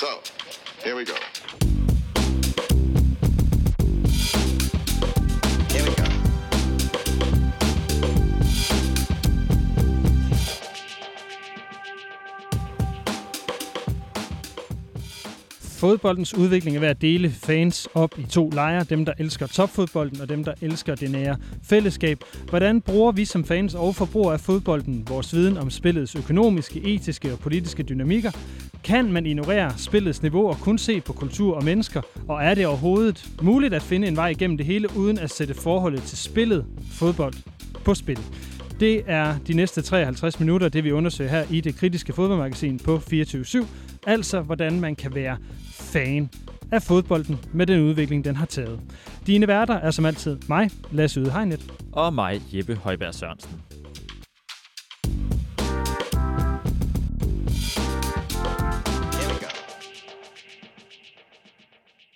So, here we go. Fodboldens udvikling er ved at dele fans op i to lejre. Dem, der elsker topfodbolden, og dem, der elsker det nære fællesskab. Hvordan bruger vi som fans og forbrugere af fodbolden vores viden om spillets økonomiske, etiske og politiske dynamikker? Kan man ignorere spillets niveau og kun se på kultur og mennesker? Og er det overhovedet muligt at finde en vej igennem det hele, uden at sætte forholdet til spillet fodbold på spil? Det er de næste 53 minutter, det vi undersøger her i det kritiske fodboldmagasin på 24-7. Altså, hvordan man kan være fan af fodbolden med den udvikling, den har taget. Dine værter er som altid mig, Lasse Yde Hegnet. Og mig, Jeppe Højberg Sørensen.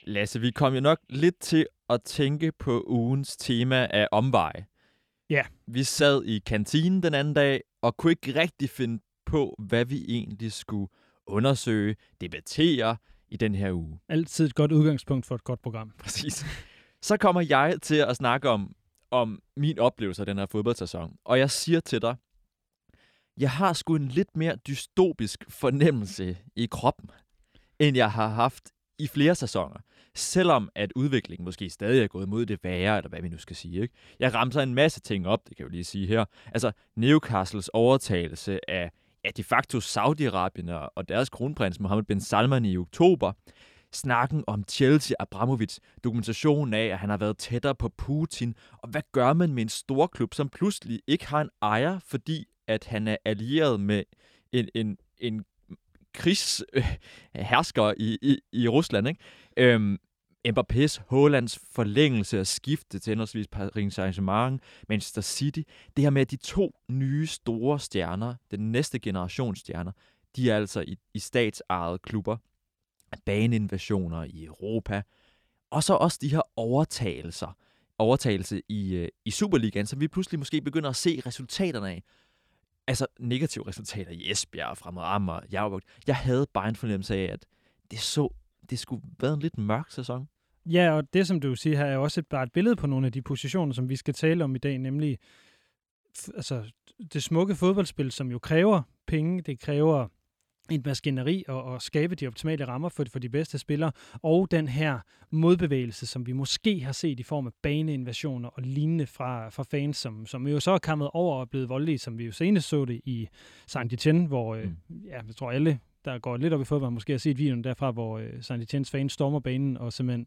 Lasse, vi kom jo nok lidt til at tænke på ugens tema af omveje. Ja. Vi sad i kantinen den anden dag og kunne ikke rigtig finde på, hvad vi egentlig skulle undersøge, debattere i den her uge. Altid et godt udgangspunkt for et godt program. Præcis. Så kommer jeg til at snakke om, om min oplevelse af den her fodboldsæson. Og jeg siger til dig, jeg har sgu en lidt mere dystopisk fornemmelse i kroppen, end jeg har haft i flere sæsoner. Selvom at udviklingen måske stadig er gået mod det værre, eller hvad vi nu skal sige. Ikke? Jeg ramte en masse ting op, det kan jeg jo lige sige her. Altså Newcastles overtagelse af ja, de facto Saudi-Arabien og- deres kronprins Mohammed bin Salman i oktober. Snakken om Chelsea Abramovic, dokumentationen af, at han har været tættere på Putin. Og hvad gør man med en stor klub, som pludselig ikke har en ejer, fordi at han er allieret med en, en, en krigshersker i, i, i Rusland, ikke? Øhm, Mbappé's, Haalands forlængelse og skifte til henholdsvis Paris Saint-Germain, Manchester City. Det her med, at de to nye store stjerner, den næste generation stjerner, de er altså i, i statsejede klubber. Baneinvasioner i Europa. Og så også de her overtagelser. Overtagelse i, øh, i Superligaen, som vi pludselig måske begynder at se resultaterne af. Altså negative resultater i Esbjerg, Fremad Amager, Jagerbuk. Jeg havde bare en fornemmelse af, at det så det skulle være en lidt mørk sæson. Ja, og det, som du siger her, er også et, bare et billede på nogle af de positioner, som vi skal tale om i dag, nemlig altså, det smukke fodboldspil, som jo kræver penge, det kræver et maskineri og, og skabe de optimale rammer for, for de bedste spillere, og den her modbevægelse, som vi måske har set i form af baneinvasioner og lignende fra, fra fans, som, som jo så er kommet over og blevet voldelige, som vi jo senest så det i Saint-Etienne, hvor øh, ja, jeg tror alle, der går lidt op i fodbold, måske har set videoen derfra, hvor øh, Saint-Etiennes fans stormer banen og simpelthen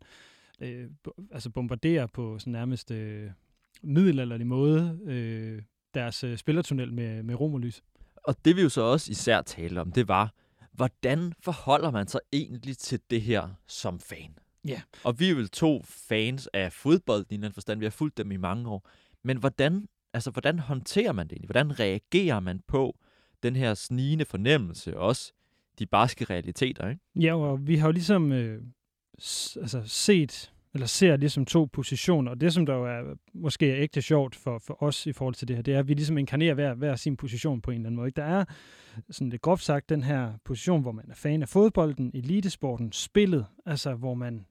øh, altså bombarderer på sådan nærmest øh, middelalderlig måde øh, deres øh, spillertunnel med, med rom og det vi jo så også især talte om, det var, hvordan forholder man sig egentlig til det her som fan? Ja. Og vi er vel to fans af fodbold i en anden forstand. Vi har fulgt dem i mange år. Men hvordan, altså, hvordan håndterer man det egentlig? Hvordan reagerer man på den her snigende fornemmelse, også de barske realiteter, ikke? Ja, og vi har jo ligesom øh, altså set, eller ser ligesom to positioner, og det som der jo er måske er ægte sjovt for, for os i forhold til det her, det er, at vi ligesom inkarnerer hver, hver sin position på en eller anden måde. ikke? Der er sådan lidt groft sagt den her position, hvor man er fan af fodbolden, elitesporten, spillet, altså hvor man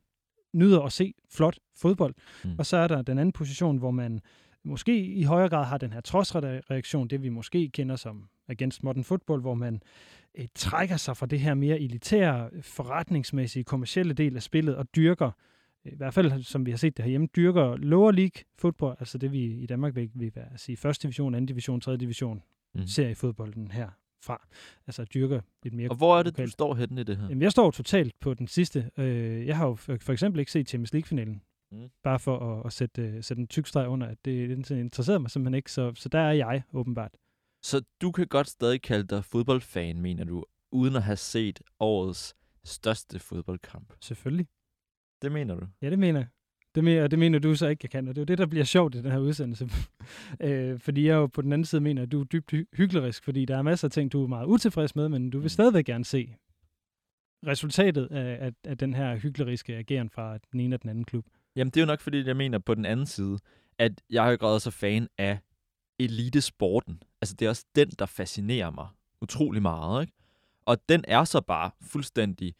nyder at se flot fodbold. Mm. Og så er der den anden position, hvor man måske i højere grad har den her trodsreaktion, det vi måske kender som Against Modern Football, hvor man øh, trækker sig fra det her mere elitære, forretningsmæssige, kommercielle del af spillet og dyrker, øh, i hvert fald som vi har set det herhjemme, dyrker lower league fodbold, altså det vi i Danmark vil, vil være, sige første division, anden division, tredje division, Mm. seriefodbolden herfra. Altså dyrker lidt mere Og hvor er det, du lokalt. står henne i det her? Jamen, jeg står totalt på den sidste. Øh, jeg har jo for, for eksempel ikke set Champions League-finalen. Mm. Mm. Bare for at, at sætte, øh, sætte en tyk streg under, at det, det interesserede mig simpelthen ikke. Så, så der er jeg åbenbart. Så du kan godt stadig kalde dig fodboldfan, mener du, uden at have set årets største fodboldkamp. Selvfølgelig. Det mener du? Ja, det mener jeg. Det mener, det mener du så ikke, jeg kan, og det er jo det, der bliver sjovt i den her udsendelse. øh, fordi jeg jo på den anden side mener, at du er dybt hy- hyklerisk, fordi der er masser af ting, du er meget utilfreds med, men du vil Mm. stadigvæk gerne se resultatet af, af, af den her hykleriske ageren fra den ene og den anden klub. Jamen, det er jo nok, fordi jeg mener på den anden side, at jeg har jo så fan af elitesporten. Altså, det er også den, der fascinerer mig utrolig meget, ikke? Og den er så bare fuldstændig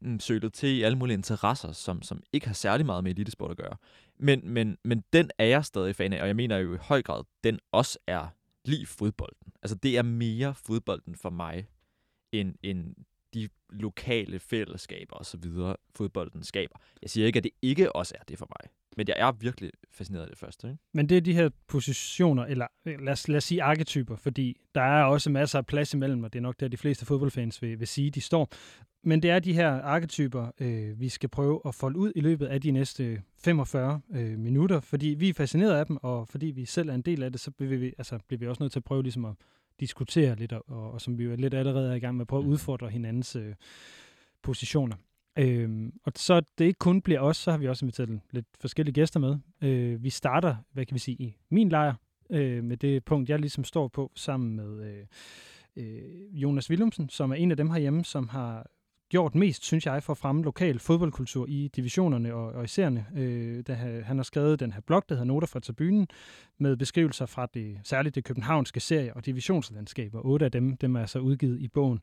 mm, sølet til i alle mulige interesser, som, som ikke har særlig meget med elitesport at gøre. Men, men, men den er jeg stadig fan af, og jeg mener jo i høj grad, den også er lige fodbolden. Altså det er mere fodbolden for mig, end, end de lokale fællesskaber og så videre, fodbolden skaber. Jeg siger ikke, at det ikke også er det for mig. Men jeg er virkelig fascineret af det første. Ikke? Men det er de her positioner, eller øh, lad os, lad os sige arketyper, fordi der er også masser af plads imellem, og det er nok der, de fleste fodboldfans vil, vil sige, de står. Men det er de her arketyper, øh, vi skal prøve at folde ud i løbet af de næste 45 øh, minutter, fordi vi er fascineret af dem, og fordi vi selv er en del af det, så bliver vi, altså, bliver vi også nødt til at prøve ligesom at diskutere lidt, og, og som vi jo lidt allerede er i gang med at prøve at udfordre hinandens øh, positioner. Øhm, og så det ikke kun bliver os, så har vi også inviteret lidt forskellige gæster med. Øh, vi starter, hvad kan vi sige, i min lejr, øh, med det punkt, jeg ligesom står på, sammen med øh, øh, Jonas Willumsen, som er en af dem herhjemme, som har gjort mest, synes jeg, for at fremme lokal fodboldkultur i divisionerne og, og i serierne. Øh, da han har skrevet den her blog, der hedder Noter fra tribunen, med beskrivelser fra det, særligt det københavnske serie- og divisionslandskab, og otte af dem, dem er så udgivet i bogen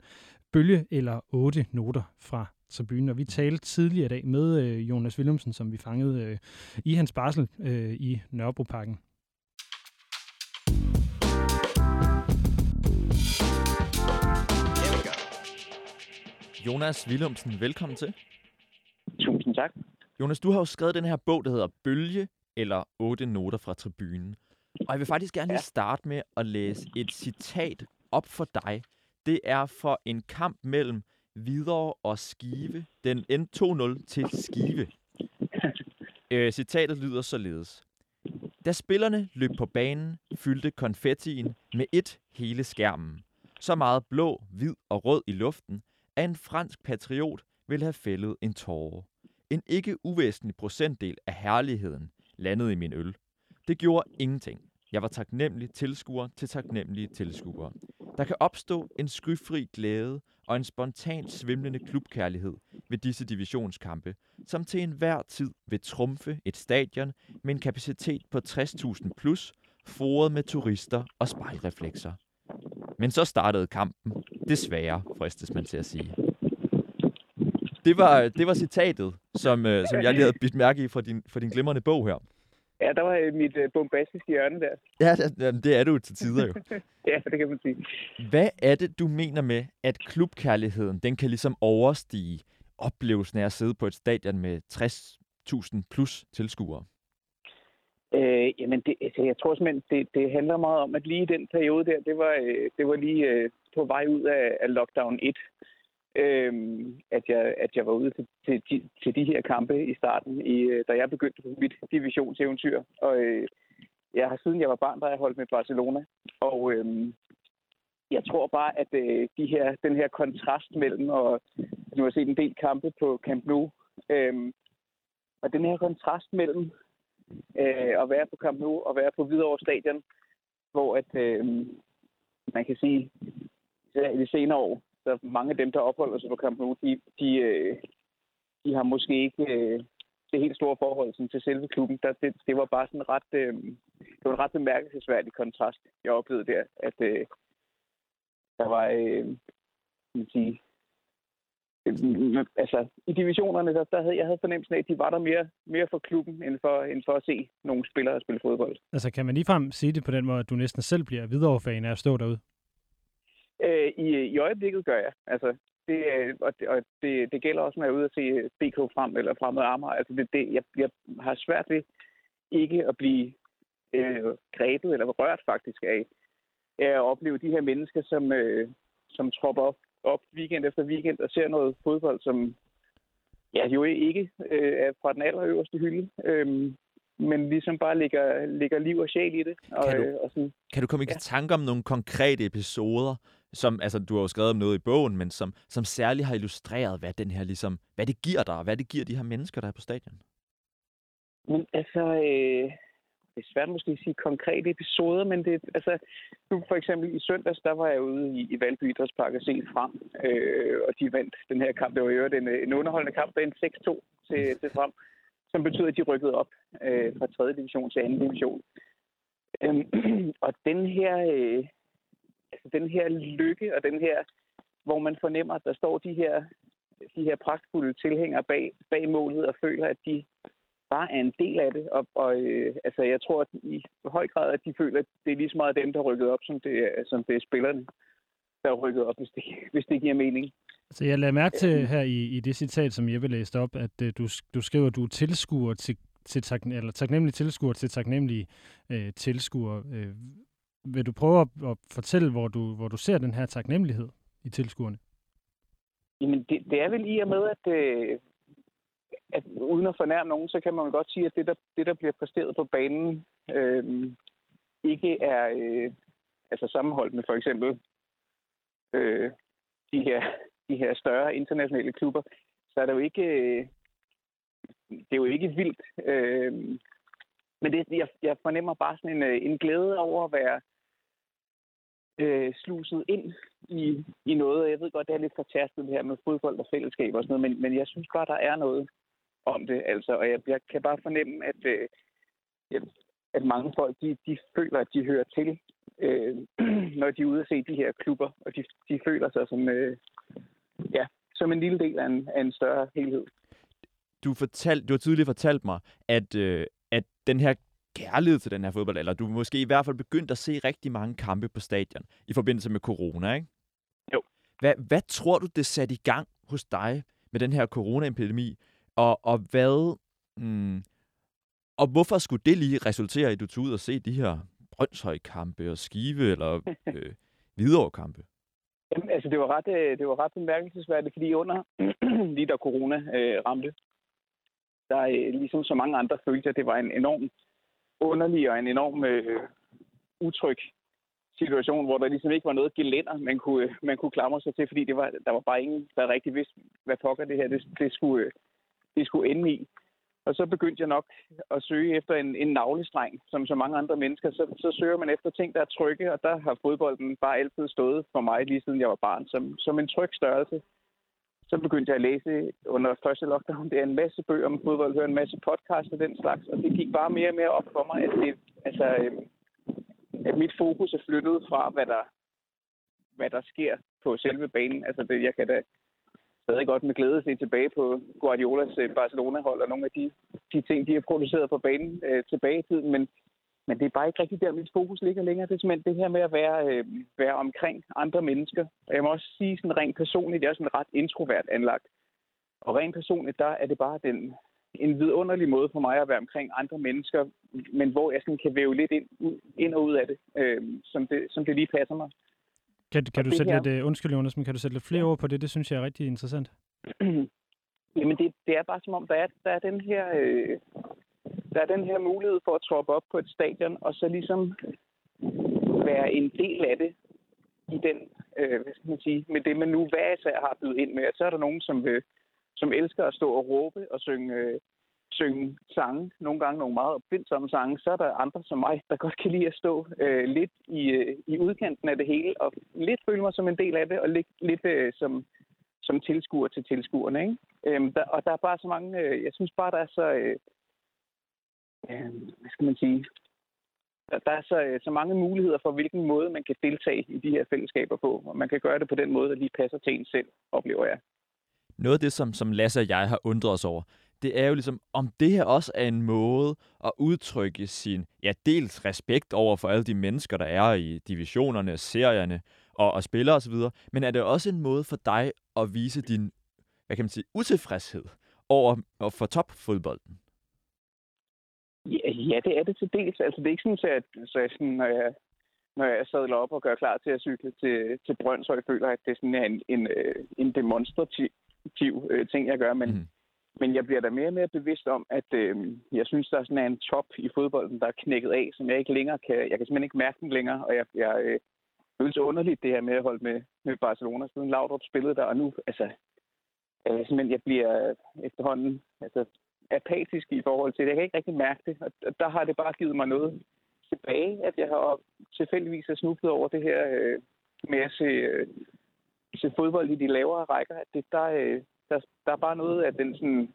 Bølge eller otte noter fra tribunen. Og vi talte tidligere i dag med øh, Jonas Willumsen, som vi fangede øh, i hans barsel øh, i Nørrebroparken. Jonas Willumsen, velkommen til. Tusind tak. Jonas, du har jo skrevet den her bog, der hedder Bølge eller otte noter fra tribunen. Og jeg vil faktisk gerne lige starte med at læse et citat op for dig. Det er for en kamp mellem Hvidovre og Skive. Den endte 2-0 til Skive. øh, citatet lyder således. Da spillerne løb på banen, fyldte konfettien med et hele skærmen. Så meget blå, hvid og rød i luften, at en fransk patriot ville have fældet en tåre. En ikke uvæsentlig procentdel af herligheden landede i min øl. Det gjorde ingenting. Jeg var taknemmelig tilskuer til taknemmelige tilskuere. Der kan opstå en skyfri glæde og en spontan svimlende klubkærlighed ved disse divisionskampe, som til enhver tid vil trumfe et stadion med en kapacitet på 60.000 plus, foret med turister og spejlreflekser. Men så startede kampen. Desværre, fristes man til at sige. Det var, det var citatet, som, øh, som jeg lige havde bidt mærke i fra din, fra din glimrende bog her. Ja, der var øh, mit øh, bombastiske hjørne der. Ja, det, det er du til tider jo. Ja, det kan man sige. Hvad er det, du mener med, at klubkærligheden, den kan ligesom overstige oplevelsen af at sidde på et stadion med 60.000 plus tilskuere? Øh, jamen, det, altså, jeg tror simpelthen, det, det handler meget om, at lige i den periode der, det var, øh, det var lige øh, på vej ud af, af lockdown 1, øh, at, jeg, at jeg var ude til, til, de, til de her kampe i starten, i, øh, da jeg begyndte på mit divisionseventyr. Og øh, jeg har siden jeg var barn, der har jeg holdt med Barcelona. Og øh, jeg tror bare, at øh, de her, den her kontrast mellem, og nu har jeg set en del kampe på Camp Nou, øh, og den her kontrast mellem øh, at være på Camp Nou og være på Hvidovre Stadion, hvor at, øh, man kan sige, især i de senere år, så mange af dem, der opholder sig på Camp Nou, de, de, øh, de har måske ikke øh, det helt store forhold sådan, til selve klubben. Der, det, det var bare sådan ret, øh, det var en ret bemærkelsesværdig kontrast, jeg oplevede der, at øh, der var, øh, kan man sige, øh, altså, i divisionerne, der, der havde jeg havde fornemmelsen af, at de var der mere, mere for klubben, end for, end for at se nogle spillere spille fodbold. Altså kan man ligefrem sige det på den måde, at du næsten selv bliver videre-fan af at stå derude? Øh, i, I øjeblikket gør jeg. Altså, det, øh, og det, og det, det gælder også, når jeg er ude at se BK frem eller fremad Amager. Altså, det, det, jeg, jeg har svært ved ikke at blive øh, grebet eller rørt faktisk af af at opleve de her mennesker, som, øh, som tropper op, op weekend efter weekend og ser noget fodbold, som ja, jo ikke øh, er fra den allerøverste hylde, øh, men ligesom bare ligger, ligger liv og sjæl i det. Og, Kan du- øh, og sådan, Kan du komme i Ja. tanke om nogle konkrete episoder, som, altså du har jo skrevet om noget i bogen, men som, som særligt har illustreret, hvad den her ligesom, hvad det giver dig, og hvad det giver de her mennesker, der er på stadion? Men altså, øh, det er svært måske at sige konkrete episoder, men det, altså, nu for eksempel i søndags, der var jeg ude i, i Valby Idrætspark og se frem, øh, og de vandt den her kamp. Det var jo en, en underholdende kamp, der endte 6-2 til, til frem, som betyder, at de rykkede op øh, fra 3. division til 2. division. Øhm, og den her, øh, altså den her lykke og den her, hvor man fornemmer, at der står de her de her pragtfulde tilhængere bag, bag målet og føler, at de bare er en del af det. Og, og øh, altså, jeg tror at i høj grad, at de føler, at det er lige så meget dem, der er rykket op, som det er, som det er spillerne, der er rykket op, hvis det, hvis det giver mening. Så jeg lader mærke til her i, i det citat, som Jeppe læste op, at øh, du, du skriver, at du er tilskuer til, til tak, eller taknemmelig tilskuer til taknemmelige øh, tilskuer. Øh, vil du prøve at, at fortælle, hvor du, hvor du ser den her taknemmelighed i tilskuerne? Jamen, det, det er vel i og med, at, øh, at uden at fornærme nogen, så kan man godt sige, at det, der, det, der bliver præsteret på banen, øh, ikke er øh, altså sammenholdt med for eksempel øh, de, her, de her større internationale klubber, så er det jo ikke, øh, det er jo ikke vildt. Øh, men det, jeg, jeg fornemmer bare sådan en, øh, en glæde over at være øh, sluset ind i, i noget. Jeg ved godt, det er lidt fortærsket det her med fodbold og fællesskab og sådan noget, men, men jeg synes bare, der er noget om det. Altså, og jeg, jeg kan bare fornemme, at, øh, at mange folk, de, de føler, at de hører til, øh, når de er ude at se de her klubber, og de, de føler sig som, øh, ja, som en lille del af en, af en større helhed. Du, fortalt, du har tidligere fortalt mig, at, øh, at den her kærlighed til den her fodbold, eller du måske i hvert fald begyndt at se rigtig mange kampe på stadion i forbindelse med corona, ikke? Jo. Hvad, hvad tror du, det satte i gang hos dig med den her coronaepidemi, og, og hvad... Hmm, og hvorfor skulle det lige resultere i, at du tog ud og se de her Brøndshøj-kampe og Skive eller øh, Hvidovre-kampe? Jamen, altså, det var ret, øh, det var ret bemærkelsesværdigt, fordi under, lige da corona øh, ramte, der øh, ligesom så mange andre følte, at det var en enorm underlig og en enorm øh, utryg situation, hvor der ligesom ikke var noget gelænder, man kunne, øh, man kunne klamre sig til, fordi det var, der var bare ingen, der rigtig vidste, hvad pokker det her det, det, skulle, øh, det skulle ende i. Og så begyndte jeg nok at søge efter en, en navlestreng, som så mange andre mennesker. Så, så søger man efter ting, der er trygge, og der har fodbolden bare altid stået for mig, lige siden jeg var barn, som, som en tryg størrelse så begyndte jeg at læse under første lockdown. Det er en masse bøger om fodbold, høre en masse podcasts og den slags, og det gik bare mere og mere op for mig, at, det, altså, øhm, at mit fokus er flyttet fra, hvad der, hvad der sker på selve banen. Altså, det, jeg kan da stadig godt med glæde se tilbage på Guardiolas øh, Barcelona-hold og nogle af de, de ting, de har produceret på banen øh, tilbage i tiden, men men det er bare ikke rigtigt der, mit fokus ligger længere. Det er simpelthen det her med at være, øh, være omkring andre mennesker. Og jeg må også sige sådan rent personligt, jeg er sådan ret introvert anlagt. Og rent personligt, der er det bare den, en vidunderlig måde for mig at være omkring andre mennesker, men hvor jeg sådan kan væve lidt ind, ind og ud af det, øh, som det, som det lige passer mig. Kan, kan du sætte her... lidt, uh, undskyld Jonas, men kan du sætte lidt flere ord på det? Det synes jeg er rigtig interessant. Jamen det, det er bare som om, der er, der er den her øh, der er den her mulighed for at troppe op på et stadion, og så ligesom være en del af det i den, øh, hvad skal man sige, med det man nu hver især har bydet ind med. så er der nogen, som, øh, som elsker at stå og råbe og synge, øh, synge sange, nogle gange nogle meget opfindsomme sange. Så er der andre som mig, der godt kan lide at stå øh, lidt i, øh, i udkanten af det hele, og lidt føle mig som en del af det, og lidt, lidt øh, som, som tilskuer til tilskuerne. Ikke? Øhm, der, og der er bare så mange, øh, jeg synes bare, der er så... Øh, øh, hvad skal man sige, der, der er så, øh, så mange muligheder for, hvilken måde man kan deltage i de her fællesskaber på, og man kan gøre det på den måde, der lige passer til en selv, oplever jeg. Noget af det, som, som Lasse og jeg har undret os over, det er jo ligesom, om det her også er en måde at udtrykke sin, ja, dels respekt over for alle de mennesker, der er i divisionerne, serierne og, og spillere osv., men er det også en måde for dig at vise din, hvad kan man sige, utilfredshed over for topfodbolden? Ja, ja, det er det til dels. Altså, det er ikke sådan, at så jeg sådan, når jeg, når jeg sadler op og gør klar til at cykle til, til Brøndshøj, føler at det sådan er en, en, øh, en demonstrativ øh, ting, jeg gør. Men, mm. men jeg bliver da mere og mere bevidst om, at øh, jeg synes, der sådan er en top i fodbolden, der er knækket af, som jeg ikke længere kan... Jeg kan simpelthen ikke mærke den længere, og jeg, jeg øh, føles underligt, det her med at holde med, med Barcelona, siden Laudrup spillede der, og nu, altså, øh, simpelthen, jeg bliver efterhånden, altså, apatisk i forhold til det. Jeg kan ikke rigtig mærke det, og der har det bare givet mig noget tilbage, at jeg har tilfældigvis har snublet over det her øh, med at se, øh, se fodbold i de lavere rækker. At det, der, øh, der, der er bare noget af den sådan,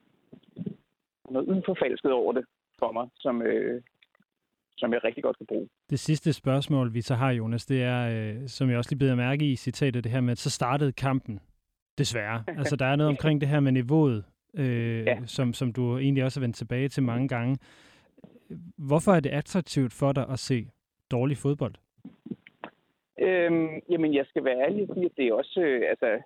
noget uforfalsket over det for mig, som, øh, som jeg rigtig godt kan bruge. Det sidste spørgsmål, vi så har, Jonas, det er, øh, som jeg også lige beder mærke i citatet, det her med, at så startede kampen desværre. Altså, der er noget omkring det her med niveauet, øh, Ja. som, som du egentlig også har vendt tilbage til mange gange. Hvorfor er det attraktivt for dig at se dårlig fodbold? Øhm, jamen, jeg skal være ærlig og sige, at det er også, øh, altså,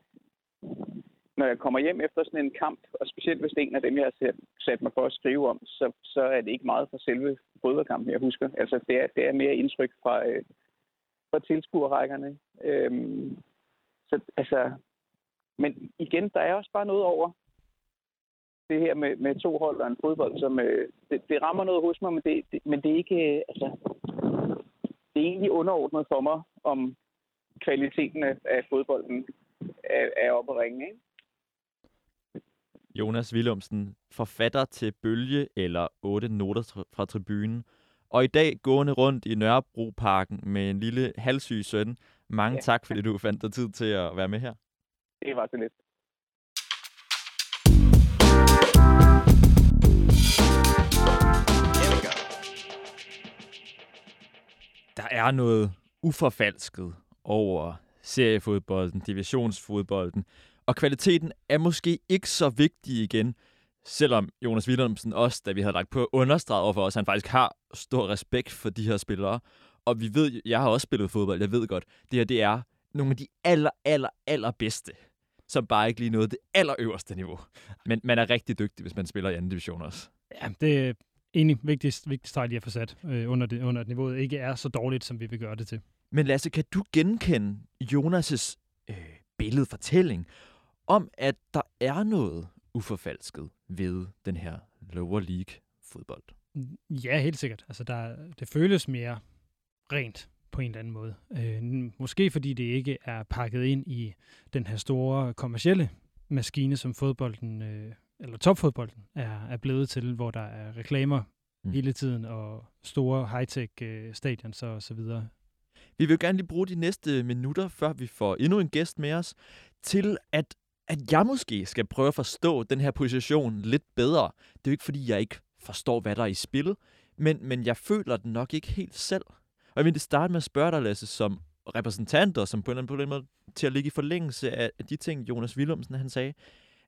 når jeg kommer hjem efter sådan en kamp, og specielt hvis det er en af dem, jeg har sat, mig for at skrive om, så, så er det ikke meget fra selve fodboldkampen, jeg husker. Altså, det er, det er mere indtryk fra, øh, fra tilskuerrækkerne. Øhm, så, altså, men igen, der er også bare noget over det her med, med to hold og en fodbold, som øh, det, det rammer noget hos mig, men det, det, men det er ikke, øh, altså, det er egentlig underordnet for mig, om kvaliteten af, af fodbolden er, er oppe at ringe. Ikke? Jonas Willumsen, forfatter til Bølge eller 8 noter fra tribunen. Og i dag gående rundt i Nørrebroparken med en lille halvsyg søn. Mange Ja. tak, fordi du fandt dig tid til at være med her. Det var så lidt. Er noget uforfalsket over seriefodbolden, divisionsfodbolden, og kvaliteten er måske ikke så vigtig igen, selvom Jonas Wilhelmsen også, da vi havde lagt på understreget over for os, han faktisk har stor respekt for de her spillere. Og vi ved, jeg har også spillet fodbold, jeg ved godt, det her det er nogle af de aller, aller, aller bedste, som bare ikke lige nåede det allerøverste niveau. Men man er rigtig dygtig, hvis man spiller i anden division også. Ja, det egentlig vigtigst, vigtigst lige at få sat øh, under, det, under at niveauet ikke er så dårligt, som vi vil gøre det til. Men Lasse, kan du genkende Jonas' øh, billedfortælling om, at der er noget uforfalsket ved den her lower league fodbold? Ja, helt sikkert. Altså, der, det føles mere rent på en eller anden måde. Øh, måske fordi det ikke er pakket ind i den her store kommercielle maskine, som fodbolden, øh, eller topfodbolden, er, er blevet til, hvor der er reklamer Mm. hele tiden, og store high-tech øh, stadions og så videre. Vi vil gerne lige bruge de næste minutter, før vi får endnu en gæst med os, til at, at jeg måske skal prøve at forstå den her position lidt bedre. Det er jo ikke, fordi jeg ikke forstår, hvad der er i spillet, men, men jeg føler den nok ikke helt selv. Og jeg vil starte med at spørge dig, Lasse, som repræsentanter, som på en eller anden- på en eller anden måde til at ligge i forlængelse af de ting, Jonas Willumsen han sagde.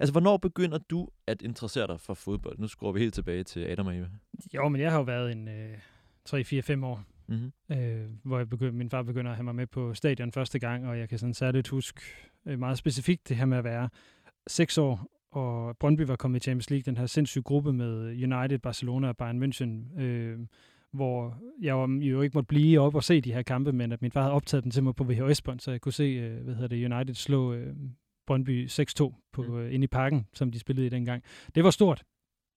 Altså, hvornår begynder du at interessere dig for fodbold? Nu skruer vi helt tilbage til Adam og Eva. Jo, men jeg har jo været en øh, 3-4-5 år, Mm-hmm. øh, hvor jeg begynd, min far begynder at have mig med på stadion første gang, og jeg kan sådan særligt huske øh, meget specifikt det her med at være seks år, og Brøndby var kommet i Champions League, den her sindssyge gruppe med United, Barcelona og Bayern München, øh, hvor jeg jo, jo ikke måtte blive op og se de her kampe, men at min far havde optaget dem til mig på VHS-bånd, så jeg kunne se, øh, hvad hedder det, United slå øh, Brøndby 6-2 på, Mm. øh, inde i parken, som de spillede i dengang. Det var stort.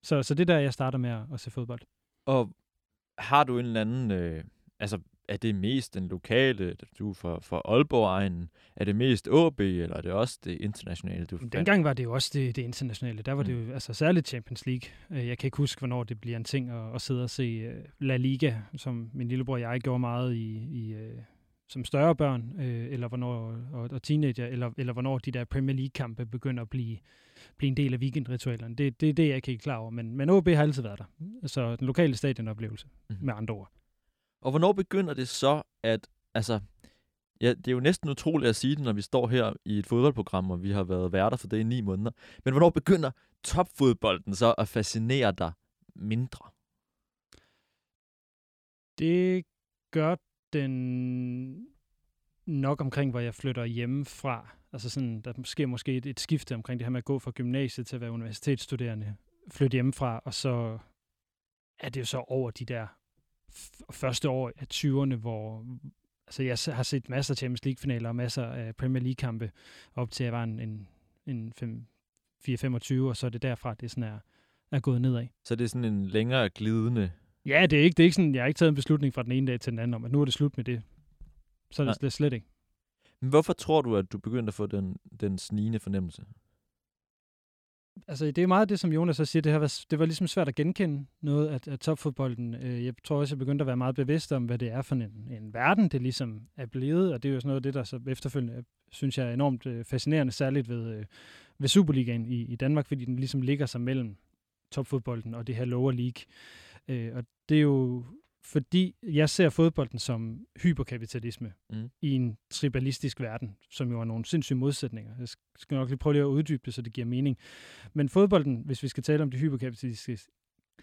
Så, så det er der, jeg starter med at, at se fodbold. Og har du en eller anden... Øh, altså, er det mest den lokale, du er fra, fra Aalborg-egnen? Er det mest AB, eller er det også det internationale, du dengang var det jo også det, det internationale. Der var Mm. det jo altså særligt Champions League. Øh, Jeg kan ikke huske, hvornår det bliver en ting at, at sidde og se øh, La Liga, som min lillebror og jeg gjorde meget i, i som større børn, øh, eller hvornår, og, og teenager, eller, eller hvornår de der Premier League-kampe begynder at blive, blive en del af weekendritualerne. Det, det er det, jeg ikke er helt klar over. Men, men OB har altid været der. Så den lokale stadionoplevelse, Mhm. med andre ord. Og hvornår begynder det så, at... Altså, ja, det er jo næsten utroligt at sige det, når vi står her i et fodboldprogram, og vi har været værter for det i ni måneder. Men hvornår begynder topfodbolden så at fascinere dig mindre? Det gør den nok omkring, hvor jeg flytter hjemmefra. Altså sådan, der sker måske et, et skifte omkring det her med at gå fra gymnasiet til at være universitetsstuderende, flytte hjemmefra, og så er det jo så over de der f- første år af 20'erne, hvor altså jeg har set masser af Champions League-finaler og masser af Premier League-kampe op til, at jeg var en, en, en 4-25, og så er det derfra, det sådan er, er gået nedad. Så det er sådan en længere glidende... Ja, det er ikke, det er ikke sådan, jeg har ikke taget en beslutning fra den ene dag til den anden om, at nu er det slut med det. Så er Nej. det, det er slet ikke. Men hvorfor tror du, at du begyndte at få den, den snigende fornemmelse? Altså, det er meget det, som Jonas så siger, det, har været, det var ligesom svært at genkende noget af, af topfodbolden. Øh, Jeg tror også, jeg begyndte at være meget bevidst om, hvad det er for en, en verden, det ligesom er blevet, og det er jo sådan noget af det, der så efterfølgende, synes jeg, er enormt øh, fascinerende, særligt ved, øh, ved Superligaen i, i Danmark, fordi den ligesom ligger sig mellem topfodbolden og det her lower league. Øh, Og det er jo fordi jeg ser fodbolden som hyperkapitalisme Mm. i en tribalistisk verden, som jo er nogle sindssyge modsætninger. Jeg skal nok lige prøve lige at uddybe det, så det giver mening. Men fodbolden, hvis vi skal tale om det hyperkapitalistiske,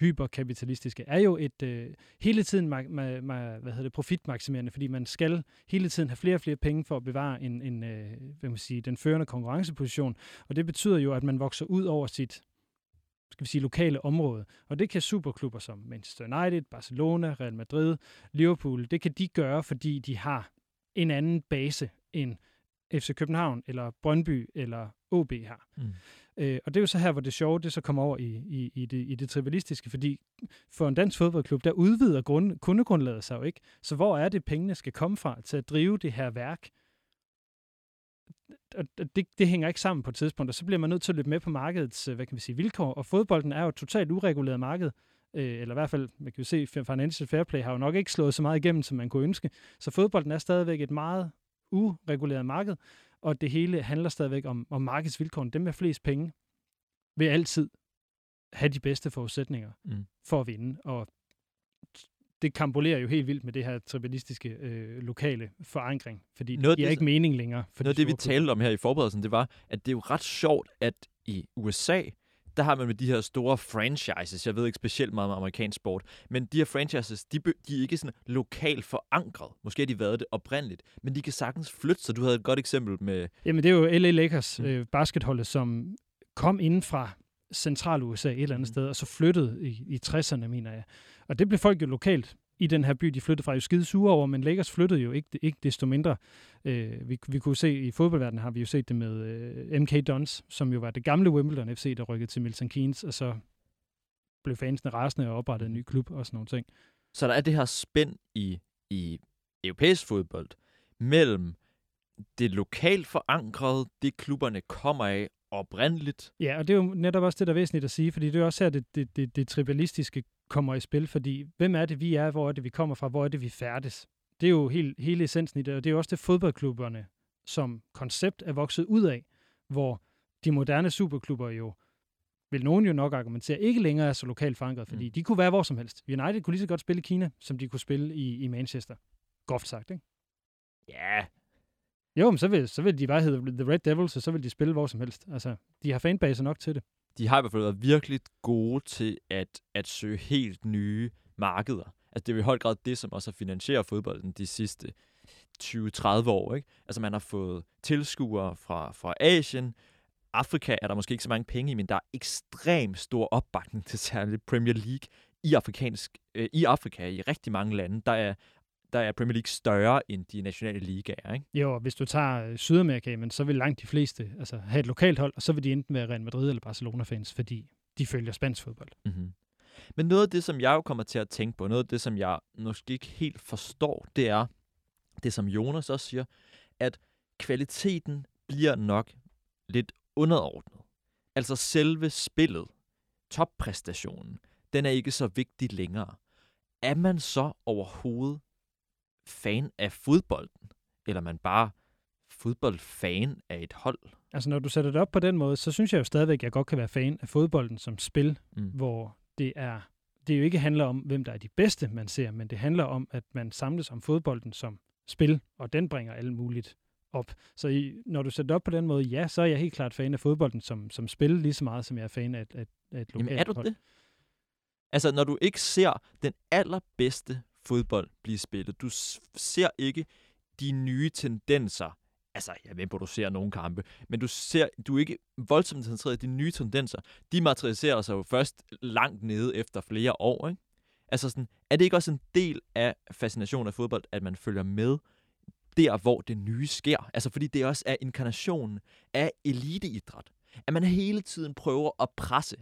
hyperkapitalistiske er jo et øh, hele tiden ma- ma- ma- hvad hedder det, profitmaksimerende, fordi man skal hele tiden have flere og flere penge for at bevare en, en øh, hvad man sige, den førende konkurrenceposition. Og det betyder jo, at man vokser ud over sit skal vi sige, lokale område. Og det kan superklubber som Manchester United, Barcelona, Real Madrid, Liverpool, det kan de gøre, fordi de har en anden base end FC København, eller Brøndby, eller OB har. Mm. Øh, og det er jo så her, hvor det sjove, det så kommer over i, i, i, det, i det tribalistiske, fordi for en dansk fodboldklub, der udvider grund, kundegrundlaget sig jo ikke. Så hvor er det, pengene skal komme fra til at drive det her værk? Og det, det hænger ikke sammen på et tidspunkt, og så bliver man nødt til at løbe med på markedets, øh, hvad kan vi sige, vilkår. Og fodbolden er jo et totalt ureguleret marked, øh, eller i hvert fald, man kan jo se, Financial Fair Play har jo nok ikke slået så meget igennem, som man kunne ønske. Så fodbolden er stadigvæk et meget ureguleret marked, og det hele handler stadigvæk om, om markedsvilkårene. Dem med flest penge vil altid have de bedste forudsætninger Mm. for at vinde, og det kampolerer jo helt vildt med det her tribalistiske øh, lokale forankring, fordi Noget det giver ikke mening længere. For Noget de det, vi talte om her i forberedelsen, det var, at det er jo ret sjovt, at i USA, der har man med de her store franchises, jeg ved ikke specielt meget om amerikansk sport, men de her franchises, de, de er ikke sådan lokalt forankret. Måske har de været det oprindeligt, men de kan sagtens flytte, så du havde et godt eksempel med... Jamen, det er jo LA Lakers Mm. øh, basketholdet, som kom inden fra central USA et eller andet Mhm. sted, og så flyttede i, i 60'erne, mener jeg. Og det blev folk jo lokalt i den her by, de flyttede fra, jo skide sure over, men Lakers flyttede jo ikke, ikke desto mindre. Øh, vi, vi kunne se, i fodboldverdenen har vi jo set det med øh, MK Dons, som jo var det gamle Wimbledon FC, der rykkede til Milton Keynes, og så blev fansene rasende og oprettede en ny klub og sådan nogle ting. Så der er det her spænd i, i europæisk fodbold mellem det lokalt forankrede, det klubberne kommer af oprindeligt, Ja, og det er jo netop også det, der er væsentligt at sige, fordi det er også her, det, det, det, det tribalistiske kommer i spil, fordi hvem er det, vi er, hvor er det, vi kommer fra, hvor er det, vi færdes? Det er jo helt, hele essensen i det, og det er jo også det, fodboldklubberne som koncept er vokset ud af, hvor de moderne superklubber jo, vil nogen jo nok argumentere, ikke længere er så lokalt forankret, fordi mm. de kunne være hvor som helst. United kunne lige så godt spille i Kina, som de kunne spille i, i Manchester. Groft sagt, ikke? ja, jo, men så vil, så vil de bare hedde The Red Devils, og så vil de spille hvor som helst. Altså, de har fanbaser nok til det. de har i hvert fald været virkelig gode til at, at søge helt nye markeder. Altså det er jo i høj grad det, som også har finansieret fodbolden de sidste 20-30 år. Ikke? Altså man har fået tilskuere fra, fra Asien. Afrika er der måske ikke så mange penge i, men der er ekstremt stor opbakning til særligt Premier League i, afrikansk, øh, i Afrika, i rigtig mange lande. Der er, der er Premier League større end de nationale ligaer. Ikke? Jo, og hvis du tager øh, Sydamerika, men så vil langt de fleste altså, have et lokalt hold, og så vil de enten være Real Madrid eller Barcelona-fans, fordi de følger spansk fodbold. Mm-hmm. Men noget af det, som jeg jo kommer til at tænke på, noget af det, som jeg måske ikke helt forstår, det er det, som Jonas også siger, at kvaliteten bliver nok lidt underordnet. Altså selve spillet, toppræstationen, den er ikke så vigtig længere. Er man så overhovedet fan af fodbolden? Eller er man bare fodboldfan af et hold? Altså, når du sætter det op på den måde, så synes jeg jo stadigvæk, at jeg godt kan være fan af fodbolden som spil, Mm. hvor det er det jo ikke handler om, hvem der er de bedste, man ser, men det handler om, at man samles om fodbolden som spil, og den bringer alt muligt op. Så i, når du sætter det op på den måde, ja, så er jeg helt klart fan af fodbolden som, som spil, lige så meget som jeg er fan af, af, af et lokalt Jamen er du hold. det? Altså, når du ikke ser den allerbedste fodbold blive spillet, du ser ikke de nye tendenser, altså, jeg ved, hvor du ser nogle kampe, men du ser, du er ikke voldsomt centreret i de nye tendenser. De materialiserer sig jo først langt nede efter flere år, ikke? Altså sådan, er det ikke også en del af fascinationen af fodbold, at man følger med der, hvor det nye sker? Altså, fordi det også er inkarnationen af eliteidræt. At man hele tiden prøver at presse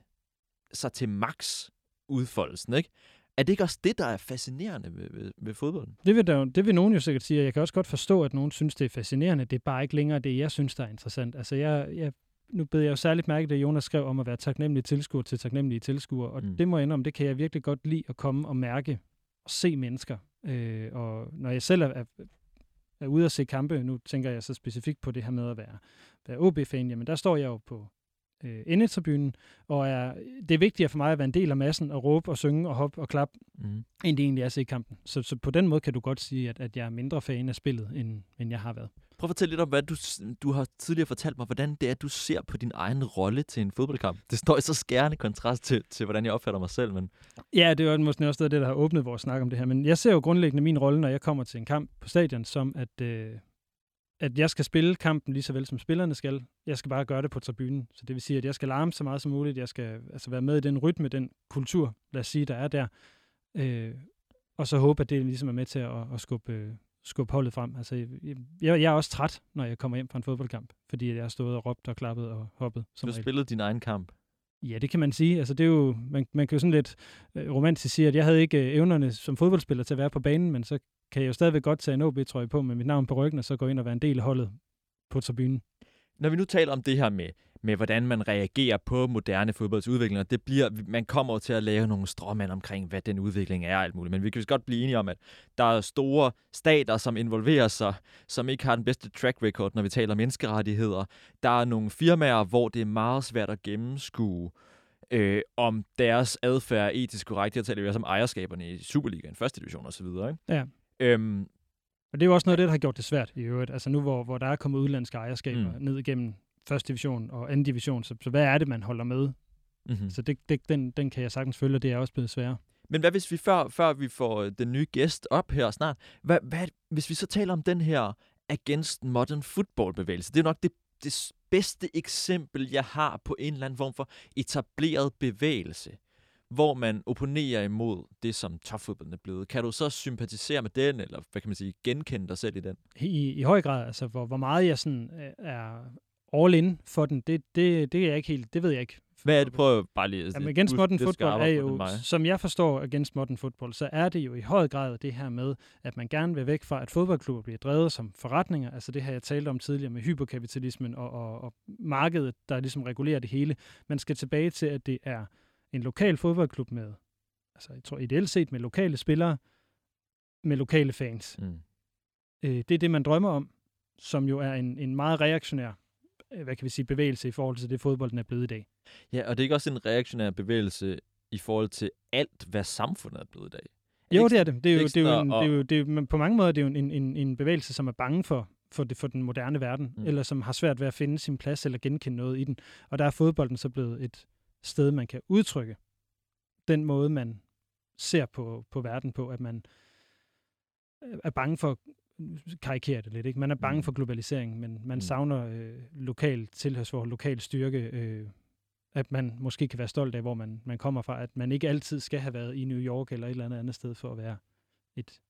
sig til max udfoldelsen, ikke? Er det ikke også det, der er fascinerende ved, ved, ved fodbolden? Det vil, der, det vil nogen jo sikkert sige, og jeg kan også godt forstå, at nogen synes, det er fascinerende. Det er bare ikke længere det, jeg synes, der er interessant. Altså, jeg, jeg, nu bed jeg jo særligt mærke, det Jonas skrev om at være taknemmelig tilskuer til taknemmelige tilskuere, og Mm. mm. det må jeg indrømme, det kan jeg virkelig godt lide at komme og mærke og se mennesker. Øh, og når jeg selv er, er, er ude at se kampe, nu tænker jeg så specifikt på det her med at være, være OB-fan, jamen der står jeg jo på øh, endetribunen, og er, det er vigtigere for mig at være en del af massen og råbe og synge og hoppe og klappe, Mm. end det egentlig er at se kampen. Så, så på den måde kan du godt sige, at, at jeg er mindre fan af spillet, end, end jeg har været. Prøv at fortælle lidt om, hvad du, du har tidligere fortalt mig, hvordan det er, du ser på din egen rolle til en fodboldkamp. Det står i så skærende kontrast til, til hvordan jeg opfatter mig selv, men Ja, det er jo måske også det, der har åbnet vores snak om det her. Men jeg ser jo grundlæggende min rolle, når jeg kommer til en kamp på stadion, som at, øh, at jeg skal spille kampen lige så vel som spillerne skal. Jeg skal bare gøre det på tribunen. Så det vil sige, at jeg skal larme så meget som muligt. Jeg skal altså være med i den rytme, den kultur, lad os sige, der er der. Øh, og så håbe, at det ligesom er med til at, at skubbe, øh, skubbe holdet frem. Altså, jeg, jeg er også træt, når jeg kommer hjem fra en fodboldkamp, fordi jeg har stået og råbt og klappet og hoppet. du Som har regel. spillet din egen kamp. Ja, det kan man sige. Altså, det er jo, man, man kan jo sådan lidt øh, romantisk sige, at jeg havde ikke øh, evnerne som fodboldspiller til at være på banen, men så kan jeg jo stadigvæk godt tage en OB-trøje på med mit navn på ryggen, og så gå ind og være en del af holdet på tribunen. Når vi nu taler om det her med, med hvordan man reagerer på moderne fodboldsudvikling, og det bliver, man kommer jo til at lave nogle stråmænd omkring, hvad den udvikling er og alt muligt. Men vi kan godt blive enige om, at der er store stater, som involverer sig, som ikke har den bedste track record, når vi taler menneskerettigheder. Der er nogle firmaer, hvor det er meget svært at gennemskue, øh, om deres adfærd er etisk korrekt. Her taler vi også om ejerskaberne i Superligaen, første division osv. Ikke? Ja. Øhm, Og det er jo også noget af det, der har gjort det svært i øvrigt. Altså nu, hvor, hvor der er kommet udlandske ejerskaber Mm. ned igennem første division og anden division, så, så hvad er det, man holder med? mm-hmm. Så det, det, den, den kan jeg sagtens følge, og det er også blevet sværere. Men hvad hvis vi, før, før vi får øh, den nye gæst op her snart, hvad, hvad, hvis vi så taler om den her against modern football bevægelse, det er nok det, det bedste eksempel, jeg har på en eller anden form for etableret bevægelse, hvor man opponerer imod det, som topfodbolden er blevet. Kan du så sympatisere med den, eller hvad kan man sige, genkende dig selv i den? I, i høj grad, altså hvor, hvor meget jeg sådan øh, er all in for den, det, det, det er jeg ikke helt, det ved jeg ikke. Hvad er det? Prøv bare lige... Jamen, Against Modern Football er jo, som jeg forstår Against Modern Football, så er det jo i høj grad det her med, at man gerne vil væk fra, at fodboldklubber bliver drevet som forretninger. Altså det her, jeg talte om tidligere med hyperkapitalismen og, og, og markedet, der ligesom regulerer det hele. Man skal tilbage til, at det er en lokal fodboldklub med, altså jeg tror ideelt set med lokale spillere, med lokale fans. Mm. Øh, det er det, man drømmer om, som jo er en, en meget reaktionær øh, hvad kan vi sige, bevægelse i forhold til det, fodbolden er blevet i dag. Ja, og det er ikke også en reaktionær bevægelse i forhold til alt, hvad samfundet er blevet i dag? Jo, det er det. Det er jo, det er jo, en, det er jo, det er, jo- på mange måder det er jo en, en, en bevægelse, som er bange for, for, det, for den moderne verden, mm. eller som har svært ved at finde sin plads eller genkende noget i den. Og der er fodbolden så blevet et sted, man kan udtrykke den måde, man ser på, på verden på, at man øh, er bange for karikere det lidt. Ikke? Man er bange Mm. for globalisering, men man Mm. savner øh, lokal tilhørsforhold, lokal styrke, øh, at man måske kan være stolt af, hvor man, man kommer fra, at man ikke altid skal have været i New York eller et eller andet andet sted for at være et,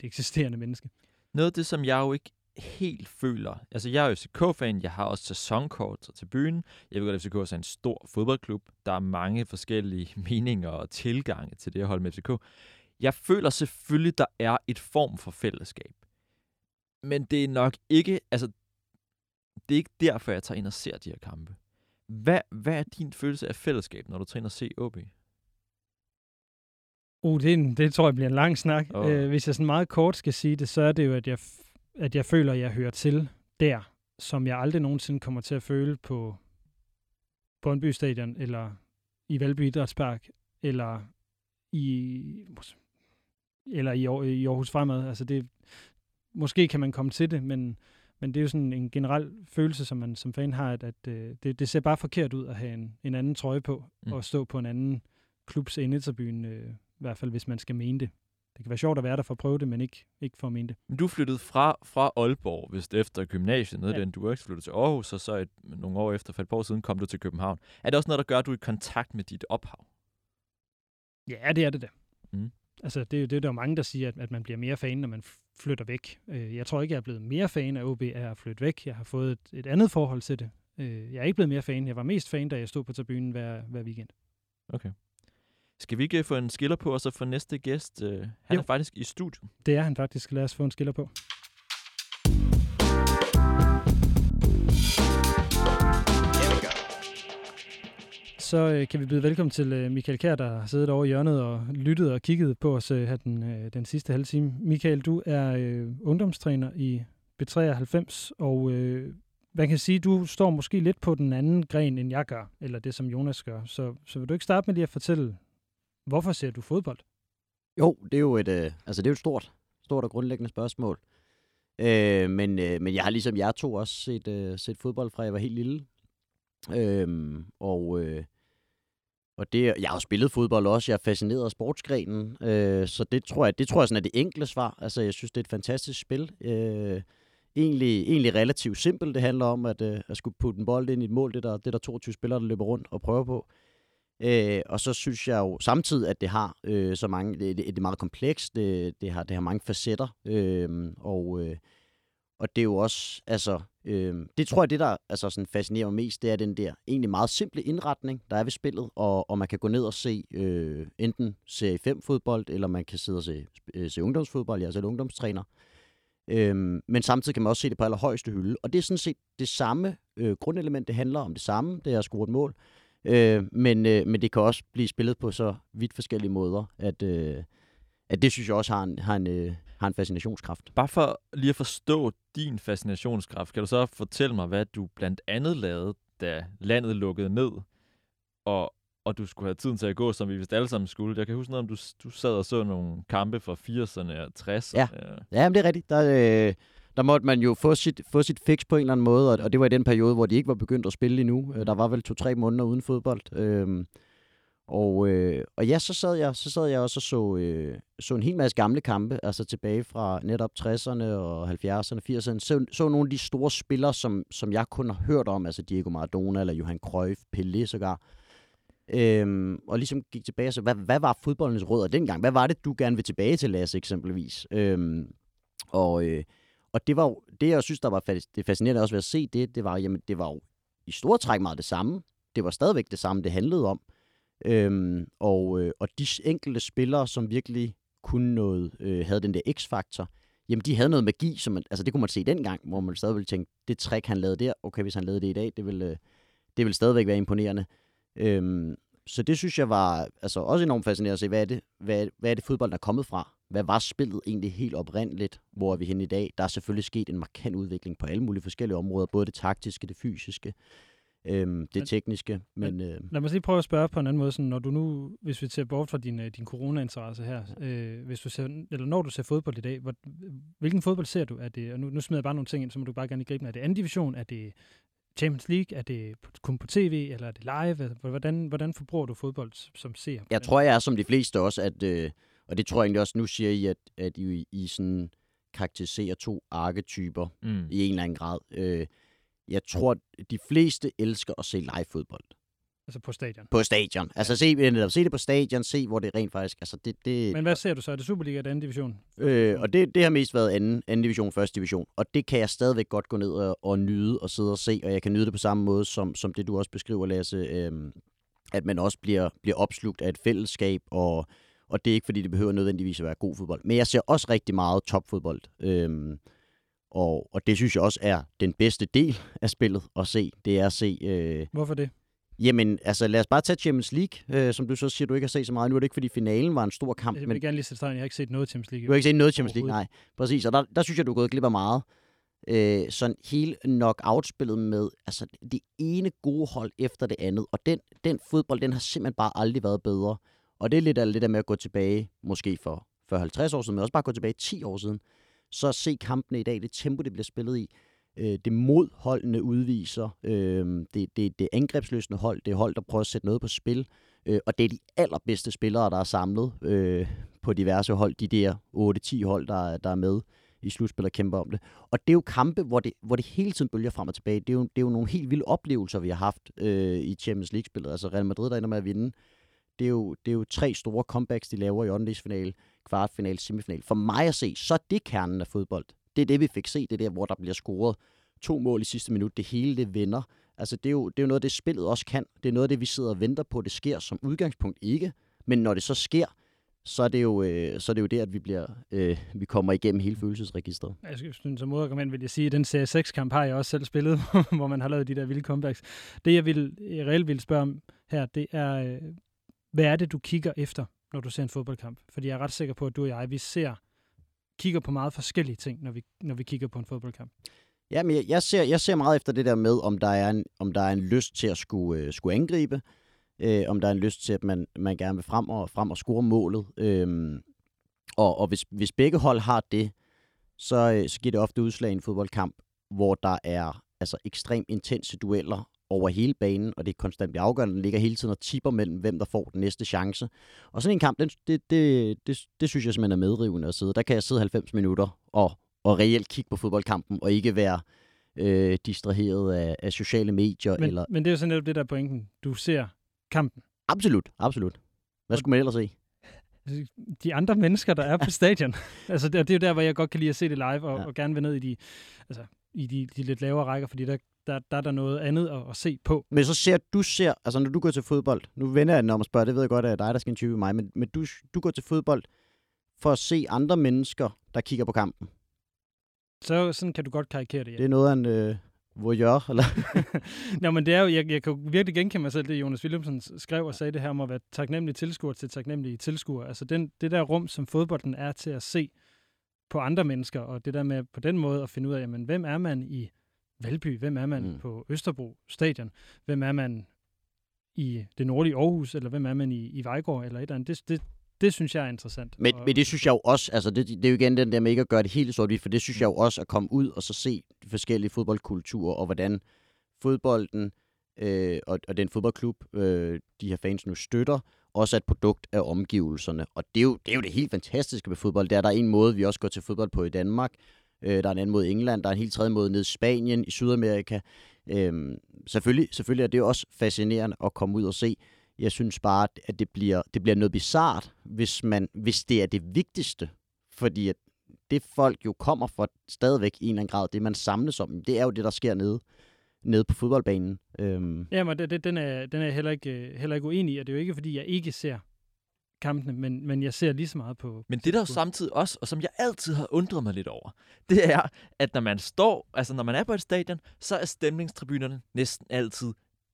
et eksisterende menneske. Noget af det, som jeg jo ikke helt føler. Altså, jeg er jo FCK-fan, jeg har også sæsonkort til byen. Jeg ved godt, at FCK er en stor fodboldklub. Der er mange forskellige meninger og tilgange til det at holde med FCK. Jeg føler selvfølgelig, der er et form for fællesskab. Men det er nok ikke, altså, det er ikke derfor, jeg tager ind og ser de her kampe. Hvad, hvad er din følelse af fællesskab, når du tager ind og ser OB? Uh, det, er en, det tror jeg bliver en lang snak. Oh. Øh, hvis jeg sådan meget kort skal sige det, så er det jo, at jeg, at jeg føler, at jeg hører til der, som jeg aldrig nogensinde kommer til at føle på Brøndby Stadion, eller i Valby Idrætspark, eller i, eller i, Aar- i Aarhus Fremad. Altså det, måske kan man komme til det, men, men det er jo sådan en generel følelse, som man som fan har, at, at øh, det, det ser bare forkert ud at have en, en anden trøje på, Mm. og stå på en anden klubs endetribune, øh, i hvert fald hvis man skal mene det. Det kan være sjovt at være der for at prøve det, men ikke, ikke for at mene det. Men du flyttede fra, fra Aalborg, hvis det efter gymnasiet, nede ja. Den, du er ikke flyttet til Aarhus, og så et, nogle år efter, for et par år siden, kom du til København. Er det også noget, der gør, at du er i kontakt med dit ophav? Ja, det er det da. Mm. Altså, det, er jo- det er der jo mange, der siger, at, at man bliver mere fan, når man flytter væk. Øh, Jeg tror ikke, jeg er blevet mere fan af OB af at flytte væk. Jeg har fået et, et andet forhold til det. Øh, Jeg er ikke blevet mere fan. Jeg var mest fan, da jeg stod på tribunen hver, hver weekend. Okay. Skal vi ikke få en skiller på, og så få næste gæst? øh, Han Jo. er faktisk i studiet. Det er han faktisk. Lad os få en skiller på. Så øh, kan vi byde velkommen til øh, Michael Kjær, der har siddet over i hjørnet og lyttet og kigget på os øh, her den, øh, den sidste halve time. Michael, du er øh, ungdomstræner i B93, og øh, man kan sige, du står måske lidt på den anden gren, end jeg gør, eller det, som Jonas gør. Så, så vil du ikke starte med lige at fortælle, hvorfor ser du fodbold? Jo, det er jo et, øh, altså det er jo et stort, stort og grundlæggende spørgsmål. Øh, men, øh, men jeg har ligesom jer to også set, øh, set fodbold fra jeg var helt lille. Øh, og, øh, og det, jeg har jo spillet fodbold også. Jeg er fascineret af sportsgrenen. Øh, så det tror jeg, det tror jeg sådan er det enkle svar. Altså, jeg synes, det er et fantastisk spil. Øh, egentlig, egentlig relativt simpelt. Det handler om at, øh, at skulle putte en bold ind i et mål. Det er der, det er der 22 spillere, der løber rundt og prøver på. Øh, og så synes jeg jo samtidig, at det har øh, så mange, det, det, det er meget komplekst, det, det, har, det har mange facetter, øh, og, øh, og det er jo også, altså, øh, det tror jeg, det der altså, sådan fascinerer mig mest, det er den der egentlig meget simple indretning, der er ved spillet, og, og man kan gå ned og se øh, enten serie 5 fodbold, eller man kan sidde og se, øh, se ungdomsfodbold, jeg er selv ungdomstræner, Øhm, men samtidig kan man også se det på allerhøjeste hylde. Og det er sådan set det samme øh, grundelement, det handler om det samme, det er at score et mål. Øh, men, øh, men det kan også blive spillet på så vidt forskellige måder, at, øh, at det synes jeg også har en, har en, øh, har en fascinationskraft. Bare for lige at forstå din fascinationskraft, kan du så fortælle mig, hvad du blandt andet lavede, da landet lukkede ned, og, og du skulle have tiden til at gå, som vi vist alle sammen skulle. Jeg kan huske noget om, du, du sad og så nogle kampe fra 80'erne og 60'erne. Ja. Ja, men det er rigtigt. Der, øh, der måtte man jo få sit, få sit fix på en eller anden måde, og, og det var i den periode, hvor de ikke var begyndt at spille endnu. Øh, Der var vel to-tre måneder uden fodbold. Øhm, og, øh, og ja, så sad jeg, så sad jeg også og så, øh, så en hel masse gamle kampe, altså tilbage fra netop 60'erne og 70'erne, 80'erne. Så, så nogle af de store spillere, som, som jeg kun har hørt om, altså Diego Maradona eller Johan Cruyff, Pelé sågar. Øhm, og ligesom gik tilbage og så, hvad, hvad var fodboldens rødder dengang? Hvad var det, du gerne vil tilbage til, Lasse, eksempelvis? Øhm, og, øh, og det var jo, det jeg synes, der var det fascinerende også ved at se det, det var, jamen, det var jo i store træk meget det samme. Det var stadigvæk det samme, det handlede om. Øhm, og, øh, og de enkelte spillere, som virkelig kunne noget, øh, havde den der x-faktor, jamen de havde noget magi, som man, altså det kunne man se dengang, hvor man stadig ville tænke, det trick, han lavede der, okay, hvis han lavede det i dag, det ville, øh, det ville stadigvæk være imponerende. Øhm, så det synes jeg var altså også enormt fascinerende at se, hvad er, det, hvad, hvad er det fodbold, der er kommet fra? Hvad var spillet egentlig helt oprindeligt? Hvor er vi henne i dag? Der er selvfølgelig sket en markant udvikling på alle mulige forskellige områder, både det taktiske, det fysiske, øhm, det Men- tekniske, men... Øh, Lad mig lige prøve at spørge på en anden måde. Sådan, når du nu, hvis vi ser bort fra din, øh, din corona-interesse her, øh, hvis du ser, eller når du ser fodbold i dag, hvor, hvilken fodbold ser du? Er det, og nu, nu smider jeg bare nogle ting ind, så må du bare gerne gribe. Er det anden division? Er det Champions League? Er det kun på tv? Eller er det live? Hvordan, hvordan forbruger du fodbold som ser? Jeg tror, jeg er som de fleste også, at, øh, og det tror jeg egentlig også, nu siger I, at, at I, I sådan karakteriserer to arketyper Mm. i en eller anden grad. Øh, jeg tror, at de fleste elsker at se live fodbold Altså på stadion. på stadion. Altså se, netop, se det på stadion, se hvor det rent faktisk, altså det, det, Men hvad ser du så? Er det Superliga eller anden division? Øh, og det, det har mest været anden, anden division, første division. Og det kan jeg stadigvæk godt gå ned og, og nyde og sidde og se, og jeg kan nyde det på samme måde, som, som det du også beskriver, Lasse, øhm, at man også bliver, bliver opslugt af et fællesskab, og, og det er ikke, fordi det behøver nødvendigvis at være god fodbold. Men jeg ser også rigtig meget topfodbold, øhm, og, og det synes jeg også er den bedste del af spillet at se. Det er at se... Øh, Hvorfor det? Jamen, altså lad os bare tage Champions League, øh, som du så siger, du ikke har set så meget. Nu er det ikke, fordi finalen var en stor kamp, Jeg men vil gerne lige sætte. Jeg har ikke set noget Champions League. du har ikke set noget Champions League, nej. Præcis, og der, der synes jeg, du er gået glip af meget. Øh, sådan hele knockout-spillet med altså, det ene gode hold efter det andet. Og den, den fodbold, den har simpelthen bare aldrig været bedre. Og det er lidt af det der med at gå tilbage, måske for, for 50 år siden, men også bare gå tilbage 10 år siden. Så at se kampene i dag, det tempo, det bliver spillet i, øh, det modholdende udviser, øh, det, det, det angrebsløsende hold, det hold, der prøver at sætte noget på spil, øh, og det er de allerbedste spillere, der er samlet øh, på diverse hold, de der 8-10 hold, der, der er med i slutspil og kæmper om det. Og det er jo kampe, hvor det, hvor det hele tiden bølger frem og tilbage. Det er jo, det er jo nogle helt vilde oplevelser, vi har haft øh, i Champions League-spillet. Altså Real Madrid, der ender med at vinde. Det er jo, det er jo tre store comebacks, de laver i åndedelsfinale, kvartfinale, semifinale. For mig at se, så er det kernen af fodbold. Det er det, vi fik se. Det er der, hvor der bliver scoret to mål i sidste minut. Det hele, det vender. Altså, det er, jo, det er jo noget det, spillet også kan. Det er noget af det, vi sidder og venter på, det sker som udgangspunkt ikke. Men når det så sker, så er det jo, øh, så er det jo det, at vi, bliver, øh, vi kommer igennem hele følelsesregistret. Jeg synes, som modargument vil jeg sige, at den serie 6-kamp har jeg også selv spillet, hvor man har lavet de der vilde comebacks. Det, jeg, vil, jeg reelt vil spørge om her, det er, øh, hvad er det, du kigger efter, når du ser en fodboldkamp? Fordi jeg er ret sikker på, at du og jeg, vi ser, kigger på meget forskellige ting, når vi, når vi kigger på en fodboldkamp. Ja, men jeg, jeg, ser, jeg ser meget efter det der med, om der er en, om der er en lyst til at skulle, øh, skulle angribe, øh, om der er en lyst til, at man, man gerne vil frem og, frem og score målet. Øh, og og hvis, hvis begge hold har det, så, øh, så giver det ofte udslag i en fodboldkamp, hvor der er altså ekstremt intense dueller over hele banen, og det er konstant afgørende. Den ligger hele tiden og tipper mellem, hvem der får den næste chance. Og sådan en kamp, den, det, det, det, det synes jeg simpelthen er medrivende at sidde. Der kan jeg sidde 90 minutter og, og reelt kigge på fodboldkampen, og ikke være øh, distraheret af, af sociale medier. Men, eller... men det er jo sådan netop det der er pointen. Du ser kampen. Absolut, absolut. Hvad skulle man ellers se? De andre mennesker, der er på stadion. altså, det, det er jo der, hvor jeg godt kan lide at se det live, og, ja. og gerne vil ned i de, altså, i de, de lidt lavere rækker, fordi der, der, der er der noget andet at, at se på. Men så ser du ser, altså når du går til fodbold, nu vender jeg den om at spørge, det ved jeg godt, at det er dig, der skal interviewe mig, men, men du, du går til fodbold for at se andre mennesker, der kigger på kampen. Så sådan kan du godt karikere det, ja. Det er noget af en øh, voyeur, eller? Nå, men det er jo, jeg, jeg kan virkelig genkende mig selv, det Jonas Williamson skrev og sagde det her om at være taknemmelig tilskuer til taknemmelige tilskuer. Altså den, det der rum, som fodbolden er til at se på andre mennesker, og det der med på den måde at finde ud af, jamen, hvem er man i Valby, hvem er man Mm. mm. på Østerbro stadion, hvem er man i det nordlige Aarhus, eller hvem er man i, i Vejgaard, eller et eller andet. Det, det, det synes jeg er interessant. Men, Og- men det synes jeg jo også, altså det, det er jo igen den der med ikke at gøre det helt sort for det synes jeg jo også at komme ud og så se de forskellige fodboldkulturer, og hvordan fodbolden øh, og, og den fodboldklub, øh, de her fans nu støtter, også er et produkt af omgivelserne. Og det er, jo, det er jo det helt fantastiske ved fodbold. Det er, der er en måde, vi også går til fodbold på i Danmark. Øh, der er en anden måde i England. Der er en helt tredje måde ned i Spanien, i Sydamerika. Øh, selvfølgelig, selvfølgelig er det også fascinerende at komme ud og se. Jeg synes bare, at det bliver, det bliver noget bizart, hvis, man, hvis det er det vigtigste. Fordi at det folk jo kommer for stadigvæk i en eller anden grad, det man samles om, det er jo det, der sker nede, nede på fodboldbanen. Øhm, Jamen, det, det, den, er, den er jeg heller ikke, øh, heller ikke uenig i, og det er jo ikke, fordi jeg ikke ser kampene, men, men jeg ser lige så meget på... Men det der jo samtidig også, og som jeg altid har undret mig lidt over, det er, at når man står, altså når man er på et stadion, så er stemningstribunerne næsten altid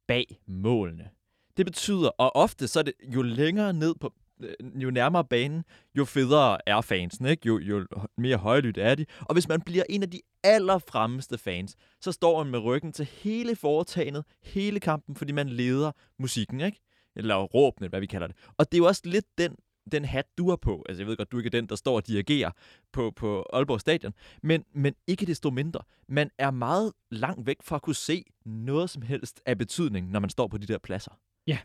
bag målene. Det betyder, og ofte så er det jo længere ned på, Øh, jo nærmere banen, jo federe er fansen, ikke? Jo, jo mere højlydt er de. Og hvis man bliver en af de allerfremmeste fans, så står man med ryggen til hele foretagendet, hele kampen, fordi man leder musikken, ikke? Eller råbne, hvad vi kalder det. Og det er jo også lidt den, den hat, du har på. Altså, jeg ved godt, du ikke er den, der står og dirigerer på, på Aalborg Stadion. Men, men ikke desto mindre. Man er meget langt væk fra at kunne se noget som helst af betydning, når man står på de der pladser. Ja,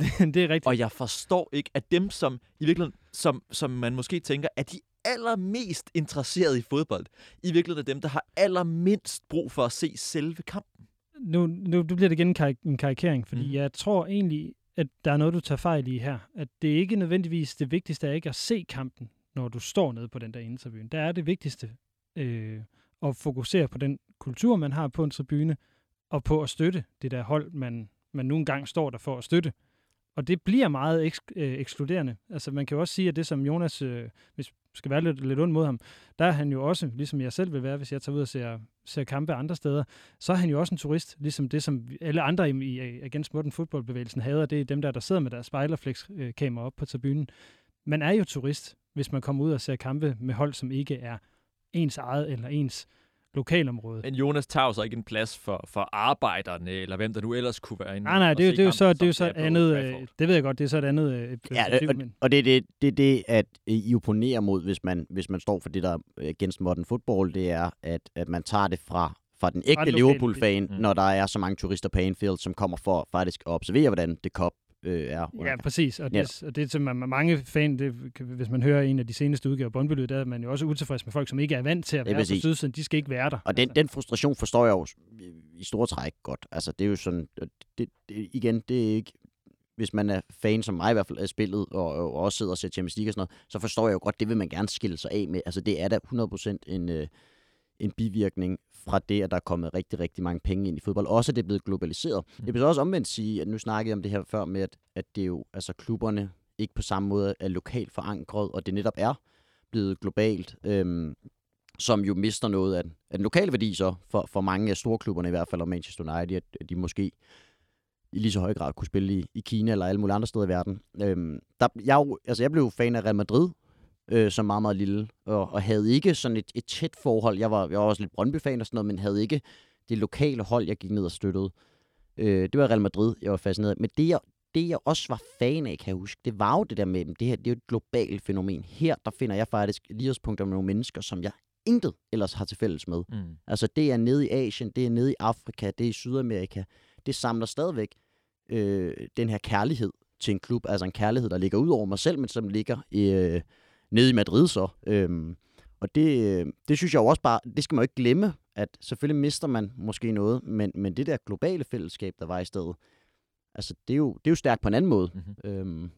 det er rigtigt. Og jeg forstår ikke, at dem, som i virkeligheden, som, som man måske tænker, er de allermest interesserede i fodbold, i virkeligheden er dem, der har allermindst brug for at se selve kampen. nu, nu du bliver det igen en, karik- en karikering, fordi Mm. jeg tror egentlig, at der er noget, du tager fejl i her. At det ikke nødvendigvis det vigtigste er ikke at se kampen, når du står nede på den der tribune. Der er det vigtigste øh, at fokusere på den kultur, man har på en tribune, og på at støtte det der hold, man, man nu engang står der for at støtte. Og det bliver meget eks- øh, ekskluderende. Altså man kan jo også sige, at det som Jonas, øh, hvis skal være lidt, lidt ond mod ham, der er han jo også, ligesom jeg selv vil være, hvis jeg tager ud og ser, ser kampe andre steder, så er han jo også en turist, ligesom det, som alle andre i, i Against Modern Football-bevægelsen hader, det er dem der, der sidder med deres spejlerflex-kamera op på tribunen. Man er jo turist, hvis man kommer ud og ser kampe med hold, som ikke er ens eget eller ens lokalområde. Men Jonas tager jo så ikke en plads for, for arbejderne, eller hvem der nu ellers kunne være inde Nej, nej, det, er jo- se det er så, det er jo så et andet, øh, det ved jeg godt, det er så et andet øh, Ja, og, og det er det, det, er det at øh, I opponerer mod, hvis man, hvis man står for det der øh, against modern football, det er, at, at man tager det fra, fra den ægte Liverpool-fan, Mm. når der er så mange turister på Anfield, som kommer for faktisk at observere, hvordan det kop øh, er. under Ja, præcis. Og Ja. det, og det som man, mange fan, det, hvis man hører en af de seneste udgaver af Bondbelydet, der er man jo også utilfreds med folk, som ikke er vant til at være på sydsiden. De skal ikke være der. Og den, den frustration forstår jeg jo i store træk godt. Altså, det er jo sådan, det, det, igen, det er ikke, hvis man er fan, som mig i hvert fald, af spillet, og, og også sidder og ser Champions League og sådan noget, så forstår jeg jo godt, det vil man gerne skille sig af med. Altså, det er da 100% en, øh, en bivirkning fra det, at der er kommet rigtig, rigtig mange penge ind i fodbold. Også at det er blevet globaliseret. Jeg vil så også omvendt sige, at nu snakkede jeg om det her før med, at, at det er jo, altså klubberne ikke på samme måde er lokalt forankret, og det netop er blevet globalt. Øhm, som jo mister noget af den, af den lokale værdi så, for, for mange af storklubberne i hvert fald, og Manchester United, at at de måske i lige så høj grad kunne spille i, i Kina eller alle mulige andre steder i verden. Øhm, der, jeg, jo- altså jeg blev fan af Real Madrid, øh, som meget, meget lille, og, og havde ikke sådan et, et tæt forhold. Jeg var, jeg var også lidt Brøndby-fan og sådan noget, men havde ikke det lokale hold, jeg gik ned og støttede. Øh, det var Real Madrid, jeg var fascineret. Men det jeg, det, jeg også var fan af, kan jeg huske, det var jo det der med, det her det er jo et globalt fænomen. Her, der finder jeg faktisk lighedspunkter med nogle mennesker, som jeg intet ellers har til fælles med. Mm. Altså, det er nede i Asien, det er nede i Afrika, det er i Sydamerika. Det samler stadigvæk øh, den her kærlighed til en klub. Altså en kærlighed, der ligger ud over mig selv, men som ligger øh, nede i Madrid så. Øhm, og det, øh, det synes jeg jo også bare, det skal man jo ikke glemme, at selvfølgelig mister man måske noget, men, men det der globale fællesskab, der var i stedet, altså det er jo, det er jo stærkt på en anden måde. Mm-hmm. Øhm.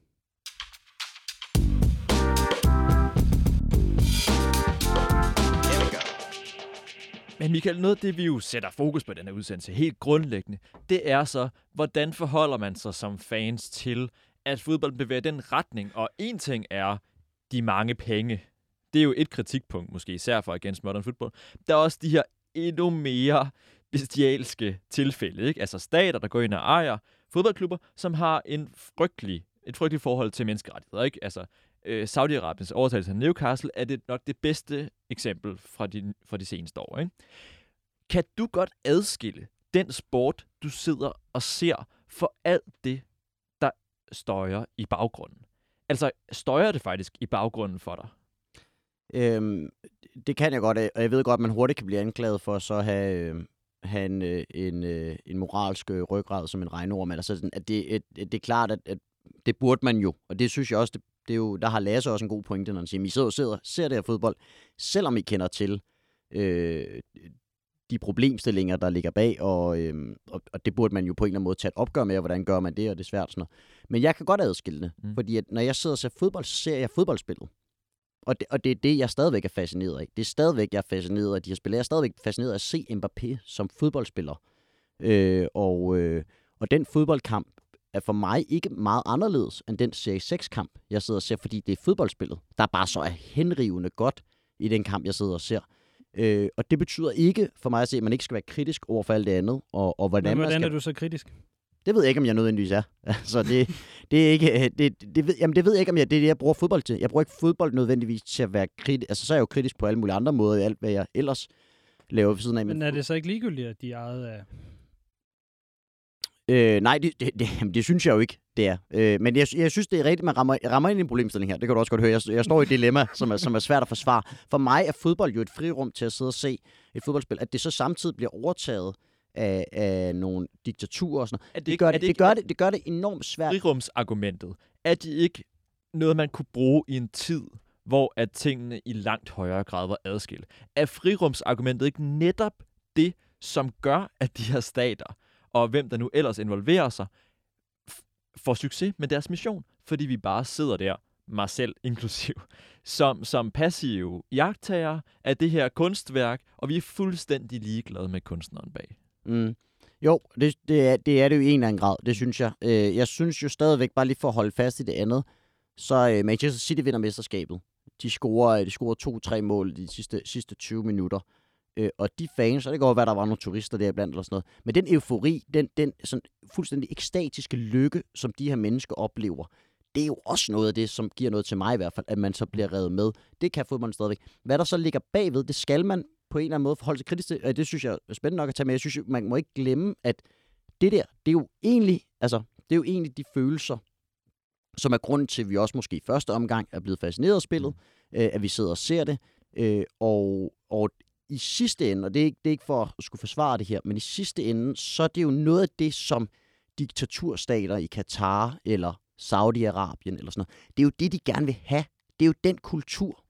Men Michael, noget af det, vi jo sætter fokus på den her udsendelse, helt grundlæggende, det er så, hvordan forholder man sig som fans til, at fodbold bevæger den retning? Og en ting er de mange penge. Det er jo et kritikpunkt, måske især for Against Modern Football. Der er også de her endnu mere bestialske tilfælde, ikke? Altså stater, der går ind og ejer fodboldklubber, som har en frygtelig, et frygteligt forhold til menneskerettigheder, ikke? Altså, øh, Saudi-Arabiens overtagelse af Newcastle er det nok det bedste eksempel fra de, fra de seneste år. Ikke? Kan du godt adskille den sport, du sidder og ser, for alt det, der støjer i baggrunden? Altså, støjer det faktisk i baggrunden for dig? Øhm, det kan jeg godt, og jeg ved godt, at man hurtigt kan blive anklaget for så at have, øh, have en, øh, en, øh, en moralsk øh, ryggrad som en regnorm. Altså, sådan, at det, et, det er klart, at, at det burde man jo, og det synes jeg også, det, det er jo, der har Lasse også en god pointe, når han siger, at I sidder og sidder, ser det her fodbold, selvom I kender til øh, de problemstillinger, der ligger bag, og, øh, og, og det burde man jo på en eller anden måde tage et opgør med, og hvordan gør man det, og det er svært sådan noget. Men jeg kan godt adskille det, mm. fordi at når jeg sidder og ser fodbold, så ser jeg fodboldspillet. Og det, og det er det, jeg stadigvæk er fascineret af. Det er stadigvæk, jeg er fascineret af de her spillere. Jeg er stadigvæk fascineret af at se Mbappé som fodboldspiller. Øh, og, øh, og den fodboldkamp er for mig ikke meget anderledes end den Serie 6-kamp, jeg sidder og ser, fordi det er fodboldspillet, der bare så er henrivende godt i den kamp, jeg sidder og ser. Øh, og det betyder ikke for mig at se, at man ikke skal være kritisk over for alt det andet, og, og hvordan, Men man hvordan skal... er du så kritisk? Det ved jeg ikke, om jeg nødvendigvis er. Altså, det, det er ikke... Det, det, ved, jamen, det ved jeg ikke, om jeg, det er det, jeg bruger fodbold til. Jeg bruger ikke fodbold nødvendigvis til at være kritisk. Altså, så er jeg jo kritisk på alle mulige andre måder, i alt hvad jeg ellers laver ved siden af. Men er det så ikke ligegyldigt, at de er ejet af... Øh, nej, det, det, det, jamen, det synes jeg jo ikke, det er. Øh, men jeg, jeg synes, det er rigtigt, man rammer, rammer ind i en problemstilling her. Det kan du også godt høre. Jeg, jeg står i et dilemma, som er, som er svært at forsvare. For mig er fodbold jo et frirum til at sidde og se et fodboldspil. At det så samtidig bliver overtaget af, af nogle diktaturer og sådan noget. Det, Det gør det, det, det, gør det, det gør det enormt svært. frirumsargumentet? Er det ikke noget, man kunne bruge i en tid, hvor at tingene i langt højere grad var adskilt? Er frirumsargumentet ikke netop det, som gør, at de her stater, og hvem der nu ellers involverer sig, får succes med deres mission? Fordi vi bare sidder der, mig selv inklusiv, som, som passive jagttager af det her kunstværk, og vi er fuldstændig ligeglade med kunstneren bag. Mm. Jo, det, det, er, det er det jo i en eller anden grad, det synes jeg. Øh, jeg synes jo stadigvæk, bare lige for at holde fast i det andet, så øh, Manchester City vinder mesterskabet. De scorer, øh, de scorer to-tre mål de sidste, sidste 20 minutter. Øh, og de fans, og det kan godt være, der var nogle turister der iblandt eller sådan noget, men den eufori, den, den sådan fuldstændig ekstatiske lykke, som de her mennesker oplever, det er jo også noget af det, som giver noget til mig i hvert fald, at man så bliver revet med. Det kan fodbolden stadigvæk. Hvad der så ligger bagved, det skal man på en eller anden måde forholde sig kritisk til. Og det synes jeg er spændende nok at tage med. Jeg synes, man må ikke glemme, at det der, det er jo egentlig, altså, det er jo egentlig de følelser, som er grunden til, at vi også måske i første omgang er blevet fascineret af spillet, øh, at vi sidder og ser det, øh, og, og i sidste ende, og det er, ikke, det er ikke for at skulle forsvare det her, men i sidste ende, så er det jo noget af det, som diktaturstater i Katar eller Saudi-Arabien eller sådan noget, det er jo det, de gerne vil have. Det er jo den kultur.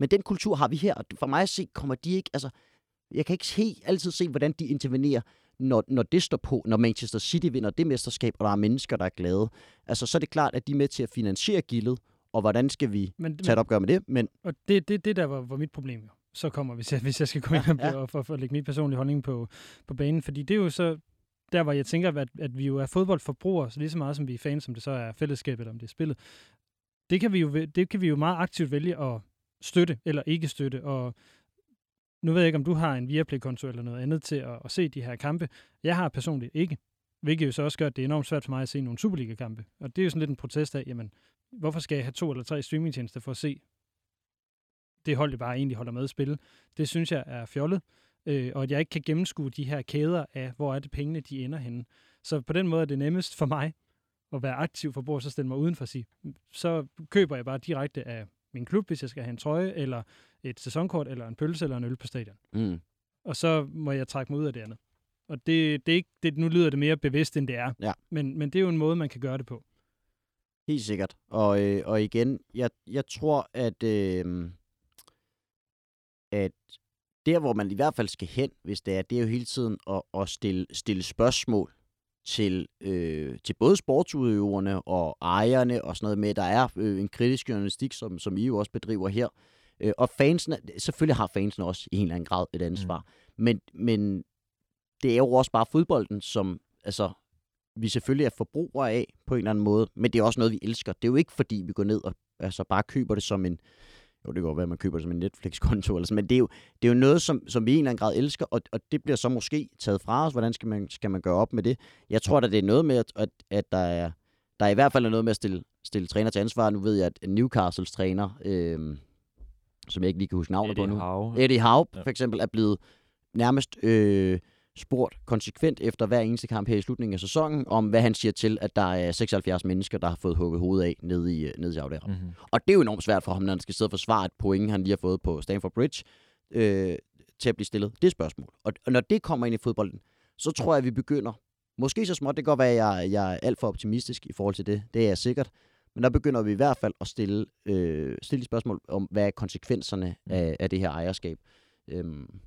Men den kultur har vi her, og for mig at se, kommer de ikke, altså, jeg kan ikke helt altid se, hvordan de intervenerer, når, når det står på, når Manchester City vinder det mesterskab, og der er mennesker, der er glade. Altså, så er det klart, at de er med til at finansiere gildet, og hvordan skal vi Men, tage et opgør med det? Men Og det, det, det der var, var mit problem jo. Så kommer, hvis jeg, hvis jeg skal gå ind og, Ja, ja. og for, for at lægge mit personlige holdning på, på banen. Fordi det er jo så der, hvor jeg tænker, at, at vi jo er fodboldforbrugere, så lige så meget som vi er fans, som det så er fællesskabet, eller om det er spillet. Det kan vi jo, det kan vi jo meget aktivt vælge at støtte eller ikke støtte. Og nu ved jeg ikke, om du har en Viaplay-konto eller noget andet til at, at se de her kampe. Jeg har personligt ikke. Hvilket jo så også gør, at det er enormt svært for mig at se nogle Superliga-kampe. Og det er jo sådan lidt en protest af, jamen, hvorfor skal jeg have to eller tre streamingtjenester for at se det hold, det bare egentlig holder med at spille. Det synes jeg er fjollet, øh, og at jeg ikke kan gennemskue de her kæder af, hvor er det pengene, de ender henne. Så på den måde er det nemmest for mig at være aktiv forbruger, så stille mig uden for at sige, så køber jeg bare direkte af min klub, hvis jeg skal have en trøje, eller et sæsonkort, eller en pølse, eller en øl på stadion. Mm. Og så må jeg trække mig ud af det andet. Og det, det er ikke, det, nu lyder det mere bevidst, end det er. Ja. Men, men det er jo en måde, man kan gøre det på. Helt sikkert. Og, øh, og igen, jeg, jeg tror, at, øh, at der, hvor man i hvert fald skal hen, hvis det er, det er jo hele tiden at, at stille, stille spørgsmål til, øh, til både sportsudøverne og ejerne og sådan noget med, der er øh, en kritisk journalistik, som, som I jo også bedriver her. Øh, og fansene, selvfølgelig har fansene også i en eller anden grad et ansvar, mm. men, men det er jo også bare fodbolden, som altså, vi selvfølgelig er forbrugere af på en eller anden måde, men det er også noget, vi elsker. Det er jo ikke, fordi vi går ned og altså, bare køber det som en, jo, det kan godt være, at man køber som en Netflix-konto, eller sådan, men det er, jo, det er jo noget, som, som vi i en eller anden grad elsker, og, og det bliver så måske taget fra os. Hvordan skal man, skal man gøre op med det? Jeg tror at det er noget med, at, at, at der er der er i hvert fald noget med at stille, stille træner til ansvar. Nu ved jeg, at Newcastles træner, øh, som jeg ikke lige kan huske navnet på Eddie nu, Howe. Eddie Howe Ja. for eksempel, er blevet nærmest øh, spurgt konsekvent efter hver eneste kamp her i slutningen af sæsonen, om hvad han siger til, at der er 76 mennesker, der har fået hugget hovedet af nede i, øh, nede i Saudi-Arabien. Mm-hmm. Og det er jo enormt svært for ham, når han skal sidde og forsvare et point, han lige har fået på Stamford Bridge, øh, til at blive stillet det spørgsmål. Og, og når det kommer ind i fodbolden, så tror jeg, at vi begynder, måske så småt, det kan godt være, at jeg, jeg er alt for optimistisk i forhold til det, det er jeg sikkert, men der begynder vi i hvert fald at stille, øh, stille spørgsmål om, hvad er konsekvenserne af, af det her ejerskab. Øhm,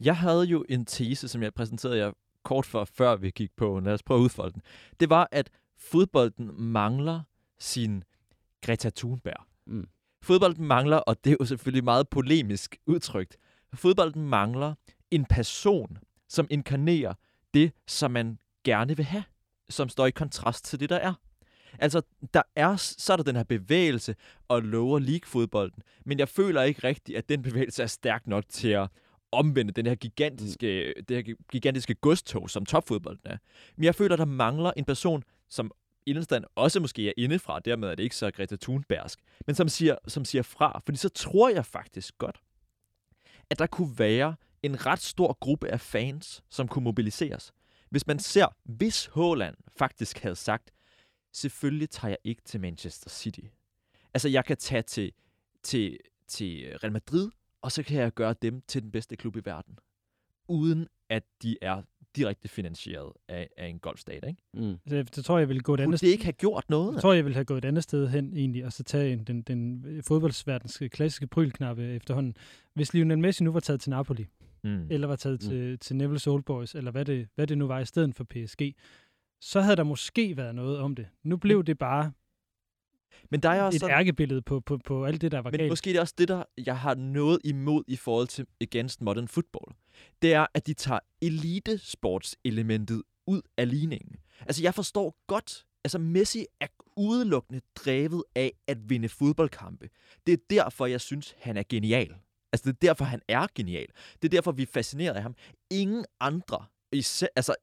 Jeg havde jo en tese, som jeg præsenterede jer kort for, før vi gik på. Lad os prøve at udfolde den. Det var, at fodbolden mangler sin Greta Thunberg. Mm. Fodbolden mangler, og det er jo selvfølgelig meget polemisk udtrykt, fodbolden mangler en person, som inkarnerer det, som man gerne vil have, som står i kontrast til det, der er. Altså, der er, så er der den her bevægelse og lower league-fodbolden, men jeg føler ikke rigtigt, at den bevægelse er stærk nok til at omvende den her gigantiske, det her gi- gigantiske godstog, som topfodbolden er. Men jeg føler, der mangler en person, som indenstand også måske er indefra, dermed er det ikke så Greta Thunbergsk, men som siger, som siger fra. Fordi så tror jeg faktisk godt, at der kunne være en ret stor gruppe af fans, som kunne mobiliseres. Hvis man ser, hvis Haaland faktisk havde sagt, selvfølgelig tager jeg ikke til Manchester City. Altså, jeg kan tage til, til, til Real Madrid, og så kan jeg gøre dem til den bedste klub i verden. Uden at de er direkte finansieret af, af en golfstat, ikke? mm. Det, det tror jeg vil gå et andet det ikke have gjort noget? Jeg tror, jeg ville have gået et andet sted hen egentlig, og så tage en, den, den fodboldsverdens klassiske prylknappe efterhånden. Hvis Lionel Messi nu var taget til Napoli, Mm. eller var taget Mm. til, til Neville's Old Boys, eller hvad det, hvad det nu var i stedet for PSG, så havde der måske været noget om det. Nu blev det bare Men der er også et sådan, ærkebillede på, på, på alt det, der var Men galt. måske det er også det, der jeg har noget imod i forhold til Against Modern Football. Det er, at de tager elitesportselementet ud af ligningen. Altså, jeg forstår godt, altså Messi er udelukkende drevet af at vinde fodboldkampe. Det er derfor, jeg synes, han er genial. Altså, det er derfor, han er genial. Det er derfor, vi er fascineret af ham. Ingen andre, især, altså,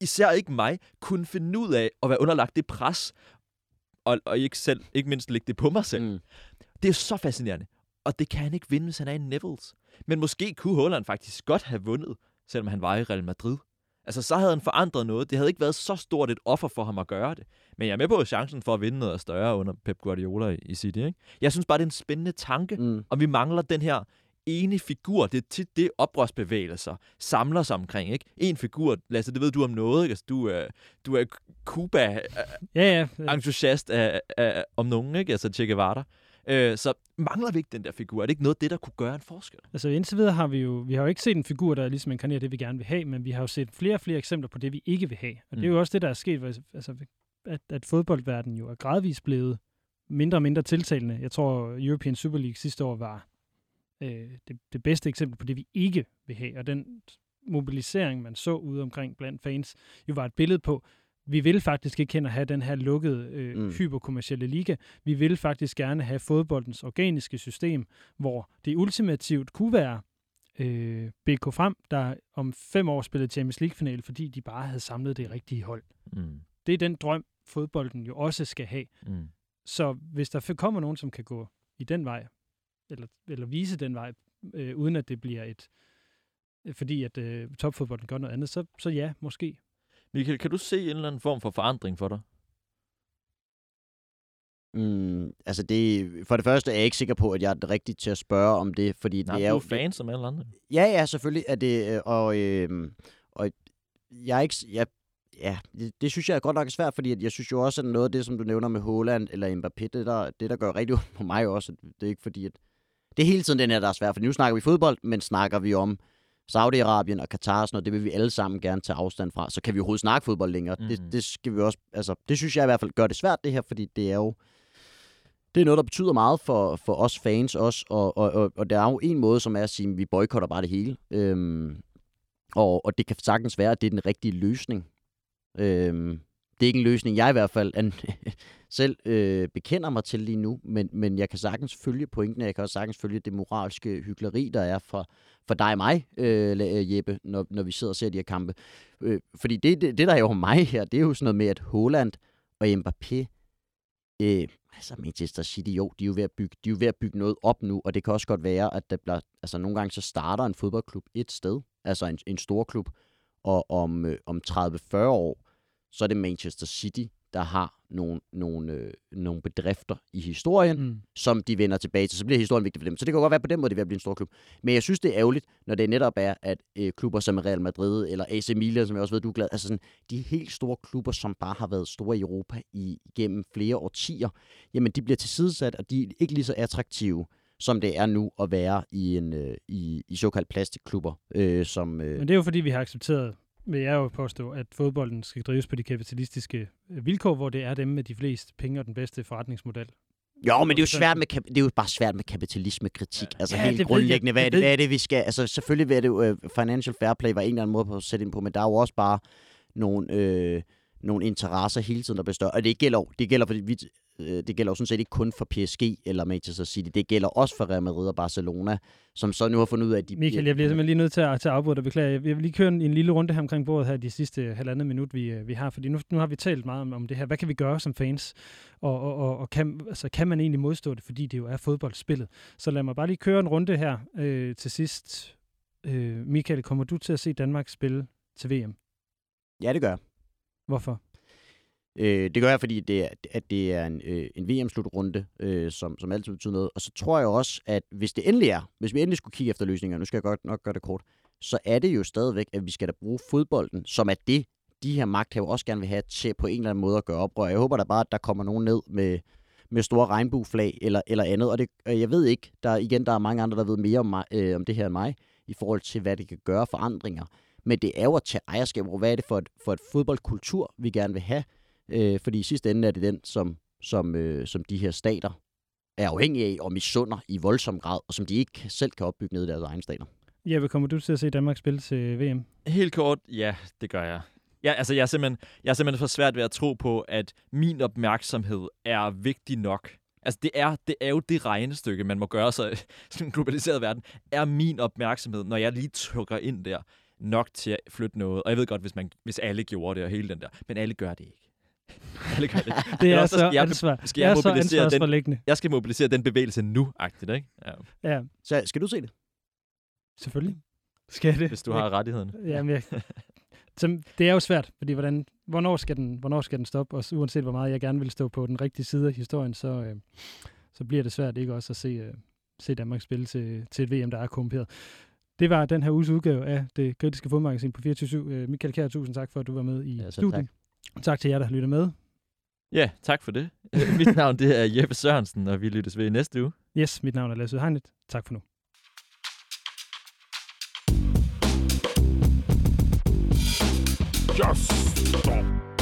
især ikke mig, kunne finde ud af at være underlagt det pres, og, og ikke, selv, ikke mindst lægge det på mig selv. Mm. Det er så fascinerende. Og det kan han ikke vinde, hvis han er i Neville's. Men måske kunne Haaland faktisk godt have vundet, selvom han var i Real Madrid. Altså, så havde han forandret noget. Det havde ikke været så stort et offer for ham at gøre det. Men jeg er med på chancen for at vinde noget større under Pep Guardiola i, i City. Ikke? Jeg synes bare, det er en spændende tanke, Mm. og vi mangler den her ene figur. Det er tit det, oprørsbevægelser samler sig omkring. Ikke? En figur, Lasse, det ved du om noget. Ikke? Altså, du, er, du er Cuba-entusiast Ja, ja. ja. af, af, om nogen, ikke? altså Che Guevara. Øh, så mangler vi ikke den der figur? Er det ikke noget af det, der kunne gøre en forskel? Altså indtil videre har vi jo, vi har jo ikke set en figur, der ligesom inkarnerer det, vi gerne vil have, men vi har jo set flere og flere eksempler på det, vi ikke vil have. Og mm. det er Mm. jo også det, der er sket, hvor- altså, at, at fodboldverdenen jo er gradvist blevet mindre og mindre tiltalende. Jeg tror, European Super League sidste år var øh, det, det bedste eksempel på det, vi ikke vil have. Og den mobilisering, man så ude omkring blandt fans, jo var et billede på, vi vil faktisk ikke hen og have den her lukkede, øh, Mm. mm. hyperkommercielle liga. Vi vil faktisk gerne have fodboldens organiske system, hvor det ultimativt kunne være øh, BK Frem, der om fem år spillede Champions League-final, fordi de bare havde samlet det rigtige hold. Mm. Det er den drøm, fodbolden jo også skal have. Mm. Så hvis der kommer nogen, som kan gå i den vej, eller, eller vise den vej, øh, uden at det bliver et, øh, fordi at øh, topfodbolden gør noget andet, så, så ja, måske. Michael, kan du se en eller anden form for forandring for dig? Mm, altså det, for det første er jeg ikke sikker på, at jeg er den rigtige til at spørge om det, fordi Nej, det du er jo... fan som alle andre. Ja, ja, selvfølgelig er det, øh, og, øh, og jeg er ikke, jeg, ja, det, det synes jeg er godt nok svært, fordi at jeg synes jo også, at noget af det, som du nævner med Holland eller Mbappé, det der, det der gør rigtig ondt på mig også, det er ikke fordi, at det er hele tiden den her, der er svært, for nu snakker vi fodbold, men snakker vi om Saudi-Arabien og Katar og sådan noget, det vil vi alle sammen gerne tage afstand fra, så kan vi overhovedet snakke fodbold længere. Mm. Det, Mhm. det skal vi også, altså, det synes jeg i hvert fald gør det svært, det her, fordi det er jo, det er noget, der betyder meget for, for os fans også, og, og, og, og der er jo en måde, som er at sige, at vi boykotter bare det hele. Øhm, og, og det kan sagtens være, at det er den rigtige løsning. Øhm, det er ikke en løsning, jeg i hvert fald an, selv øh, bekender mig til lige nu, men, men jeg kan sagtens følge pointen, og jeg kan også sagtens følge det moralske hyggeleri, der er for, for dig og mig, øh, øh, Jeppe, når, når vi sidder og ser de her kampe. Øh, fordi det, det, det, der er jo mig her, det er jo sådan noget med, at Holland og Mbappé, øh, altså Manchester City, jo, de er jo, ved at bygge, de er jo ved at bygge noget op nu, og det kan også godt være, at der bliver, altså nogle gange så starter en fodboldklub et sted, altså en, en stor klub, og om, øh, om 30-40 år, så er det Manchester City, der har nogle, nogle, øh, nogle bedrifter i historien, Mm. som de vender tilbage til. Så bliver historien vigtig for dem. Så det kan godt være på den måde, det at blive en stor klub. Men jeg synes, det er ærgerligt, når det netop er, at øh, klubber som Real Madrid eller AC Milan, som jeg også ved, du er glad, altså sådan, de helt store klubber, som bare har været store i Europa i, igennem flere årtier, jamen de bliver tilsidesat, og de er ikke lige så attraktive, som det er nu at være i, en, øh, i, i såkaldt plastikklubber, øh, som... Øh, Men det er jo fordi, vi har accepteret, vil jeg jo påstå, at fodbolden skal drives på de kapitalistiske øh, vilkår, hvor det er dem med de fleste penge og den bedste forretningsmodel. Jo, men det er jo svært med, det er jo bare svært med kapitalisme-kritik. Ja, altså Ja, det helt ved grundlæggende, jeg. hvad er, Det det, hvad er det, vi skal... Altså selvfølgelig er det jo, uh, financial fair play var en eller anden måde på at sætte ind på, men der er jo også bare nogle, øh, nogle interesser hele tiden, der består. Og det gælder, det gælder, fordi vi, øh, det gælder jo sådan set ikke kun for PSG eller Manchester City. Det gælder også for Real Madrid og Barcelona, som så nu har fundet ud af, at de... Michael, jeg bliver simpelthen lige nødt til at, til at afbryde dig. Beklager. Jeg vil lige køre en, en lille runde her omkring bordet her de sidste halvandet minut, vi, øh, vi har. Fordi nu, nu har vi talt meget om, om det her. Hvad kan vi gøre som fans? Og, og, og, og kan, altså, kan man egentlig modstå det, fordi det jo er fodboldspillet? Så lad mig bare lige køre en runde her øh, til sidst. Øh, Michael, kommer du til at se Danmark spille til VM? Ja, det gør jeg. Hvorfor? Øh, det gør jeg, fordi det er, at det er en, øh, en VM-slutrunde, øh, som, som altid betyder noget. Og så tror jeg også, at hvis det endelig er, hvis vi endelig skulle kigge efter løsninger, nu skal jeg godt nok gøre det kort, så er det jo stadigvæk, at vi skal da bruge fodbolden, som er det, de her magthaver også gerne vil have til på en eller anden måde at gøre oprør. Jeg håber da bare, at der kommer nogen ned med, med store regnbueflag eller, eller andet. Og det, jeg ved ikke, der igen, der er mange andre, der ved mere om, mig, øh, om det her end mig, i forhold til, hvad det kan gøre forandringer. Men det er jo at tage ejerskab over, hvad er det for et, for et fodboldkultur, vi gerne vil have. Øh, fordi i sidste ende er det den, som, som, øh, som de her stater er afhængige af og misunder i voldsom grad, og som de ikke selv kan opbygge ned i deres egne stater. Jeppe, kommer du til at se Danmark spille til VM? Helt kort, ja, det gør jeg. Ja, altså, jeg er, simpelthen, jeg er simpelthen for svært ved at tro på, at min opmærksomhed er vigtig nok. Altså, det er, det er jo det regnestykke, man må gøre sig i en globaliseret verden. Er min opmærksomhed, når jeg lige trykker ind der, nok til at flytte noget? Og jeg ved godt, hvis, man, hvis alle gjorde det og hele den der, men alle gør det ikke. Alle gør det. Det er også så, skal jeg- ansvar. skal det jeg er så mobilisere den-. Jeg skal mobilisere den bevægelse nu-agtigt, ikke? Ja. Ja, Så skal du se det? selvfølgelig. Skal jeg det? Hvis du har rettigheden. Jamen, jeg, så det er jo svært, fordi hvordan, hvornår, skal den, hvornår skal den stoppe? Og uanset hvor meget jeg gerne vil stå på den rigtige side af historien, så, øh, så bliver det svært ikke også at se, øh, se Danmark spille til, til et VM, der er korrumperet. Det var den her uges udgave af det kritiske fodmagasin på 24 øh, Michael Kjær, tusind tak for, at du var med i Ja, studiet. Tak. til jer, der lytter med. Ja, tak for det. Mit navn det er Jeppe Sørensen, og vi lyttes ved i næste uge. Yes, mit navn er Lasse Hegnet. Tak for nu. Just stop.